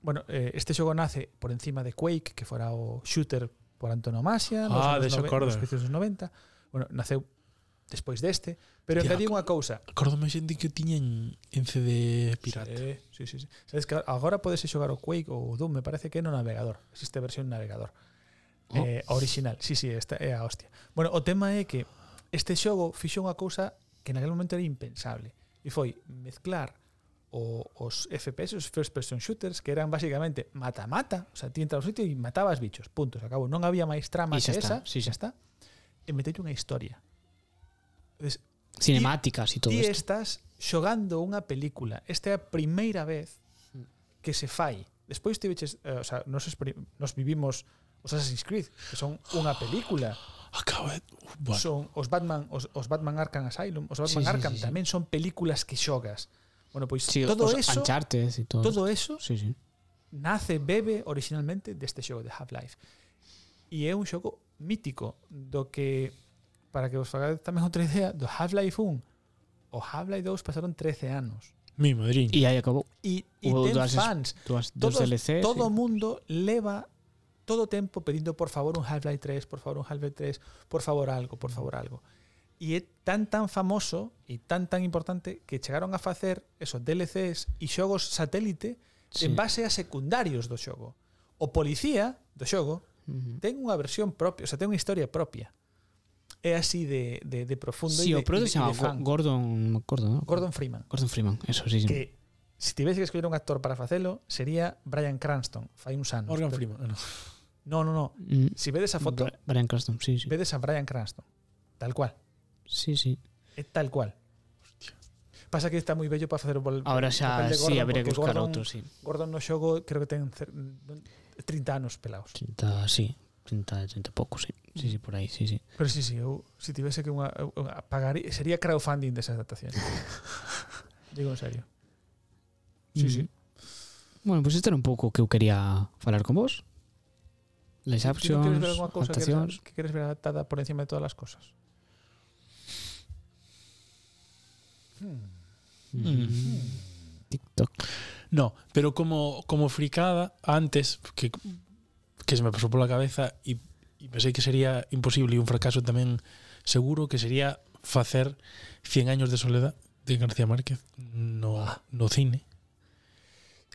C: Bueno, eh, este xogo nace por encima de Quake, que fora o shooter por antonomasia
D: ah, nos, anos
C: nove, nos precios dos 90. Bueno, naceu despois deste, pero
D: Tía,
C: digo unha cousa.
D: acordome xente que tiñen en CD pirata.
C: Sí, sí, sí, sí. Sabes que agora podes xogar o Quake ou o Doom, me parece que é no navegador. Existe versión navegador.
B: Oh.
C: Eh, original. Sí, sí, esta é a hostia. Bueno, o tema é que este xogo fixo unha cousa que naquele momento era impensable. E foi mezclar o os FPS, os first person shooters, que eran basicamente mata-mata, o sea, ti entras ao sitio e matabas bichos, punto, se acabou. Non había máis trama que
B: está,
C: esa,
B: sí,
C: xa está. E metelle unha historia. Entonces,
B: Cinemáticas e todo
C: isto.
B: Ti
C: estás xogando unha película. Esta é a primeira vez que se fai. Despois tiveches, eh, o sea, nos, nos vivimos os Assassin's Creed, que son unha película. [gasps]
D: Acabo de... Uh, bueno.
C: Son os Batman, os, os Batman Arkham Asylum, os Batman
B: sí,
C: Arkham
B: sí, sí, sí.
C: tamén son películas que xogas. Bueno, pois
B: sí,
C: todo
B: os
C: eso,
B: y todo.
C: todo eso
B: sí, sí.
C: nace, bebe originalmente deste xogo de Half-Life. E é un xogo mítico do que para que vos fagades tamén outra idea, do Half-Life 1 o Half-Life 2 pasaron 13 anos.
D: Mi madrín.
B: E aí acabou.
C: E, e ten fans.
B: dos,
C: todos,
B: DLC,
C: todo o
B: sí.
C: mundo leva todo o tempo pedindo por favor un Half-Life 3, por favor un Half-Life 3, por favor algo, por favor algo. E é tan tan famoso e tan tan importante que chegaron a facer esos DLCs e xogos satélite
B: sí.
C: en base a secundarios do xogo. O policía do xogo
B: uh -huh.
C: ten unha versión propia, o sea, ten unha historia propia. É así de, de, de profundo
B: sí,
C: e de, o produto
B: se
C: chama
B: Gordon, Gordon, ¿no?
C: Gordon Freeman.
B: Gordon Freeman, eso sí. sí.
C: Que se si tivese que escoller un actor para facelo, sería Brian Cranston, fai uns anos.
D: Morgan
C: pero...
D: Freeman, no.
C: No, no, no.
B: Mm.
C: Si vedes a foto...
B: Brian Cranston, sí, sí.
C: Vedes a Brian Cranston, tal cual.
B: Sí, sí.
C: Es tal cual. Pasa que está muy bello para facer o papel
B: Ahora xa,
C: de Gordon,
B: sí, habré
C: que
B: buscar
C: Gordon,
B: outro, sí.
C: Gordon no xogo creo que ten 30 anos pelados.
B: 30, sí. 30, 30 pouco, sí. Sí, sí, por aí, sí, sí.
C: Pero sí, sí, eu si tivese que unha, unha pagar, sería crowdfunding desa adaptación. [laughs] Digo en serio. Sí,
B: mm. sí. Bueno, pues este era un pouco que eu quería falar con vos. Las
C: options, si no
B: queres
C: ver alguna cosa que, que queres ver adaptada por encima de todas as cosas.
B: Mm. TikTok.
D: No, pero como, como fricada, antes, que, que se me pasó por la cabeza y, y pensé que sería imposible y un fracaso también seguro, que sería facer 100 años de soledad de García Márquez no, no cine.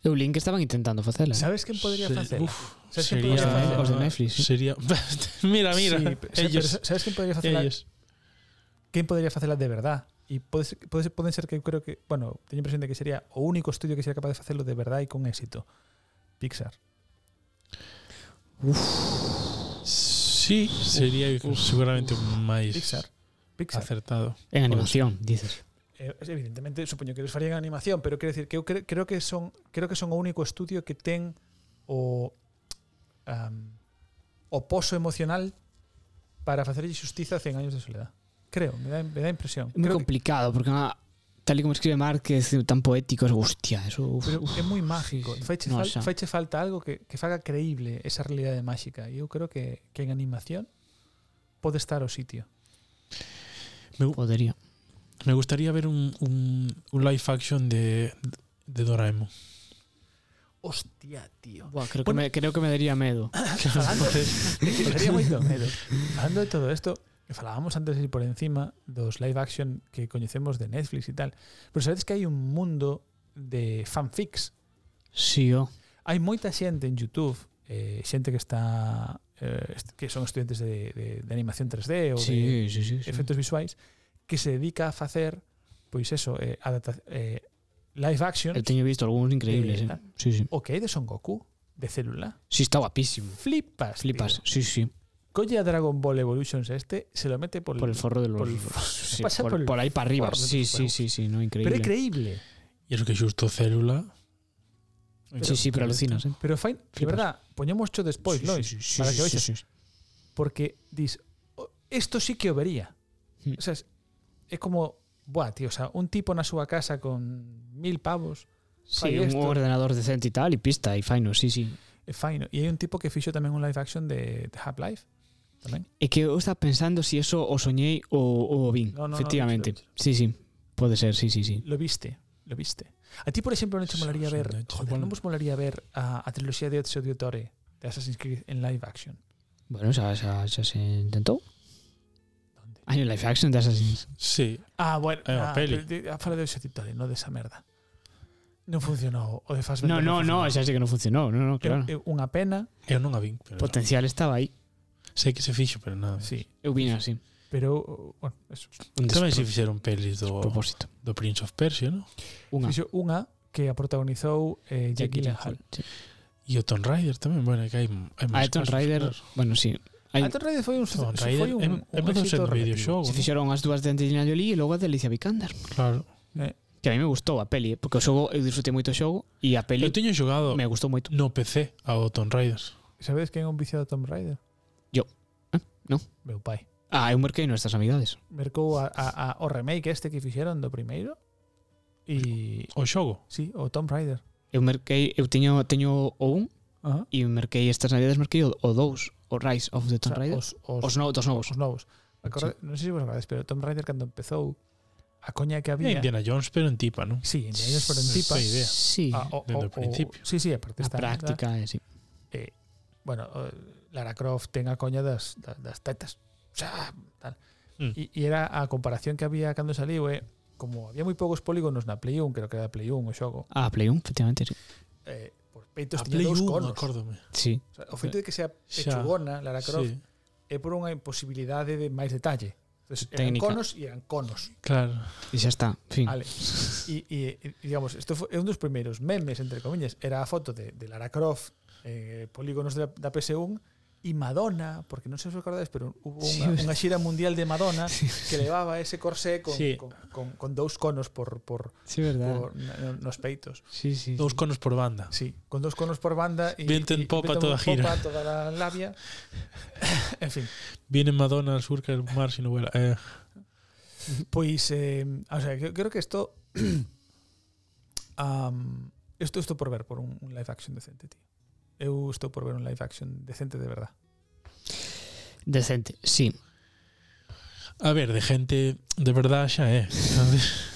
B: Eu link estaban intentando facela.
C: Sabes quen podría
D: Se-
C: facela?
D: uf,
C: Sabes quen
D: sería,
C: podría facela?
B: Os de Netflix, sí.
D: sería [laughs] mira, mira,
C: Sí,
D: ellos,
C: sabes quen podría facela?
D: ellos.
C: quen podría facela de verdad? E pode ser, pode ser, poden ser que eu creo que, bueno, teño impresión de que sería o único estudio que sería capaz de facelo de verdad e con éxito. Pixar.
D: Sí, sería seguramente máis
C: Pixar. Pixar.
D: acertado.
B: En animación, dices.
C: Eh, evidentemente, supoño que eles farían animación, pero quero decir que eu cre, creo que son creo que son o único estudio que ten o um, o poso emocional para facerlle xustiza a 100 años de soledad. creo, me da, me da impresión.
B: Muy
C: creo
B: complicado, que... porque tal y como escribe Márquez, tan poético, es hostia, eso... Uf,
C: Pero
B: uf,
C: é moi mágico, sí. Faiche,
B: no,
C: fal,
B: xa.
C: faiche falta algo que, que faga creíble esa realidade máxica. E eu creo que, que en animación pode estar o sitio.
B: Me, Podería.
D: Me gustaría ver un, un, un live action de, de Doraemon.
C: Hostia, tío.
B: Buah, creo,
C: bueno,
B: que me, creo que me daría medo.
C: Falando, [laughs] [laughs] me daría moito medo. Falando de todo esto, falábamos antes de ir por encima dos live action que coñecemos de Netflix e tal, pero sabedes que hai un mundo de fanfics.
B: Sí, oh.
C: Hai moita xente en YouTube, eh, xente que está eh, que son estudiantes de, de, de animación 3D ou sí, de
B: sí, sí, sí.
C: efectos visuais que se dedica a facer pois eso, eh, adapta, eh, live action.
B: Eu teño visto algúns increíbles,
C: eh.
B: Sí, sí.
C: O que hai de Son Goku de célula.
B: Sí, está guapísimo.
C: Flipas.
B: Flipas,
C: tío.
B: sí, sí.
C: Colle a Dragon Ball Evolutions este, se lo mete por,
B: Por el forro de los...
C: por el- [laughs]
B: sí,
C: pasa
B: por,
C: por el
B: por ahí para arriba. Sí, sí, sí, sí, no,
C: Pero
B: increíble.
C: é creíble.
D: E iso que xusto célula
B: sí, sí, pero alucinas, eh.
C: Pero fai, de verdad, poñemos cho despois,
B: sí,
C: Lois,
B: sí, sí,
C: para que
B: sí,
C: oixas,
B: sí, sí.
C: porque dis, "Oh, esto sí que o vería.
B: Hmm.
C: O sea, es, como, buah, tío, o sea, un tipo na súa casa con mil pavos,
B: Sí, un
C: esto.
B: ordenador decente y tal, y pista, y faino, sí, sí.
C: é faino. E hai un tipo que fixo tamén un live action de, de Half-Life. Tamén.
B: É que eu estaba pensando si eso o soñei ou o vin.
C: No, no, no,
B: efectivamente.
C: viste,
B: Sí, sí. Pode ser, sí, sí, sí.
C: Lo viste, lo viste. A ti, por exemplo, non te molaría ver, joder, non vos molaría ver a, a triloxía de Ezio Auditore de Assassin's Creed en live action?
B: Bueno, xa, xa, xa se intentou. Hai un live action de Assassin's.
D: Sí,
C: Ah, bueno,
D: unha
C: ah,
D: peli.
C: de, de, a fala de Ezio Auditore, non desa merda. Non funcionou. O de Fassbender
B: No, no, no, xa sei que non funcionou. No, no, claro.
C: É, unha pena,
D: eu non a vin, pero
B: Potencial estaba aí.
D: Sei que se fixo, pero nada.
C: Sí,
B: eu vin así.
C: Pero, bueno, eso.
B: Un
D: Tamén se fixeron pelis do,
B: propósito.
D: do Prince of Persia, non?
B: Unha.
C: Fixo unha que a protagonizou eh,
B: Jack
C: Gyllenhaal.
B: Sí.
D: E o Tomb Raider tamén, bueno, que hai, hai
B: ah,
D: máis
B: A
D: Tomb
B: Raider,
D: claro.
B: bueno, sí. Hai...
C: A Tomb Raider foi un,
D: Tomb Raider,
C: foi un,
D: en,
C: un,
D: un
C: éxito
D: videoxogo.
B: Se fixeron as dúas de Angelina Jolie e logo a de Alicia Vikander.
D: Claro.
B: Eh que a mí me gustou a peli, eh, porque o xogo eu disfrutei moito o xogo e a peli
D: Eu teño xogado
B: me gustou moito.
D: No PC ao Tomb Raider.
C: Sabedes que é un viciado Tomb Raider?
B: Non?
C: Meu pai.
B: Ah, eu merquei nestas amidades.
C: Mercou a, a, a, o remake este que fixeron do primeiro. E...
D: O xogo?
C: Sí, o Tomb Raider.
B: Eu merquei, eu teño, teño o un
C: uh -huh.
B: e merquei estas navidades merquei o, o dous, o Rise of the Tomb Raider.
C: O sea, os, os,
B: os, no, dos novos.
C: Os novos. Acorde, sí. Non sei se vos acordades, pero Tomb Raider cando empezou a coña que había...
D: Indiana Jones, pero en tipa, non?
C: Sí, Indiana Jones, pero en tipa.
D: Sí, idea.
B: Sí.
C: Ah, o,
D: Dendo
C: o,
D: o, principio.
C: Sí, sí, a partir
B: a
C: está...
B: Práctica, eh, sí.
C: Eh, bueno, eh, Lara Croft tenga coña das, das tetas. O sea, tal.
D: Mm.
C: E, e era a comparación que había cando saliu, eh, como había moi poucos polígonos na Play 1, creo que era Play 1 o xogo.
B: Ah, Play 1, efectivamente, sí.
C: Eh, por peitos tiña dous conos.
D: Acórdome.
B: Sí.
C: O, sea, o feito de que sea pechugona, Lara Croft,
D: sí.
C: é por unha imposibilidade de máis detalle. Entonces, eran
B: técnica.
C: conos e eran conos.
D: Claro.
B: E xa está, fin.
C: Vale. E, e, digamos, isto foi un dos primeiros memes, entre comillas, era a foto de, de Lara Croft eh, polígonos da, da PS1 e Madonna, porque non sei se os acordades, pero hubo
B: Sí, verdad.
C: unha xira mundial de Madonna que levaba ese corsé con,
D: Sí.
C: con, con, con dous conos por, por,
B: Sí, verdad.
C: por na- nos peitos.
B: Sí, sí.
D: Dous conos por banda.
C: Sí, con dos conos por banda e
D: Viento en popa toda
C: en
D: gira.
C: popa, toda la labia. [laughs] en fin,
D: Viene Madonna, surca el mar sin vuela. Eh,
C: Pois, eh, o sea, que- creo que isto um, [clears throat] isto estou por ver por un, un live action decente, tío. Eu estou por ver un live action decente de verdad.
B: Decente, sí.
D: a ver, de gente de verdad xa é. sabes?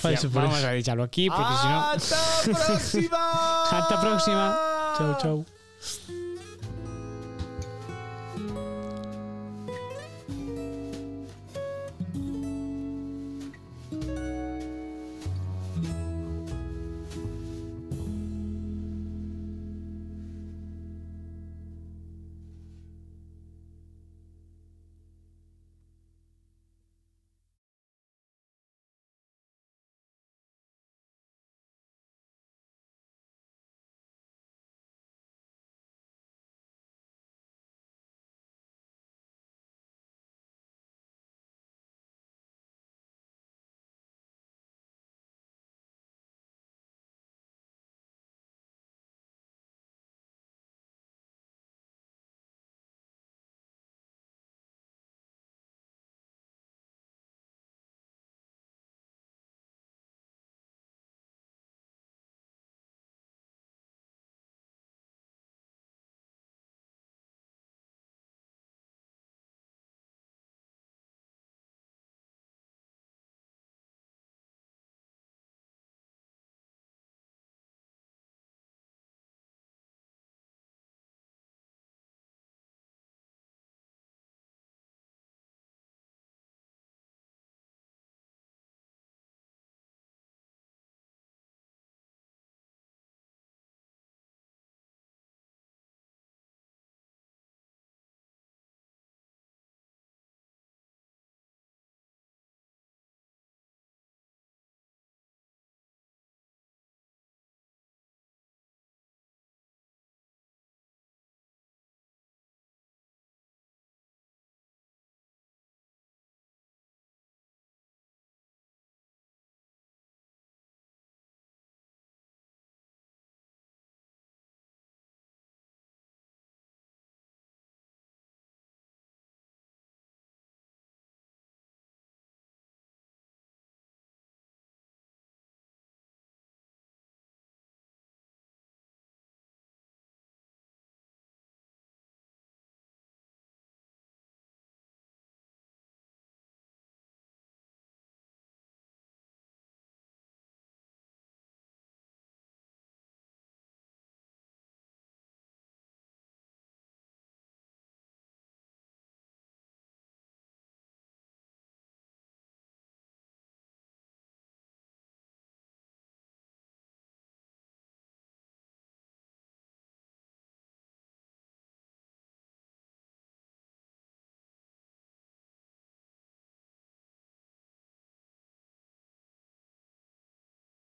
D: Faise por
B: Vamos
D: eso.
B: a deixarlo aquí, porque si no...
C: ¡Hasta próxima! [laughs]
B: Hasta próxima.
D: Chao, chao.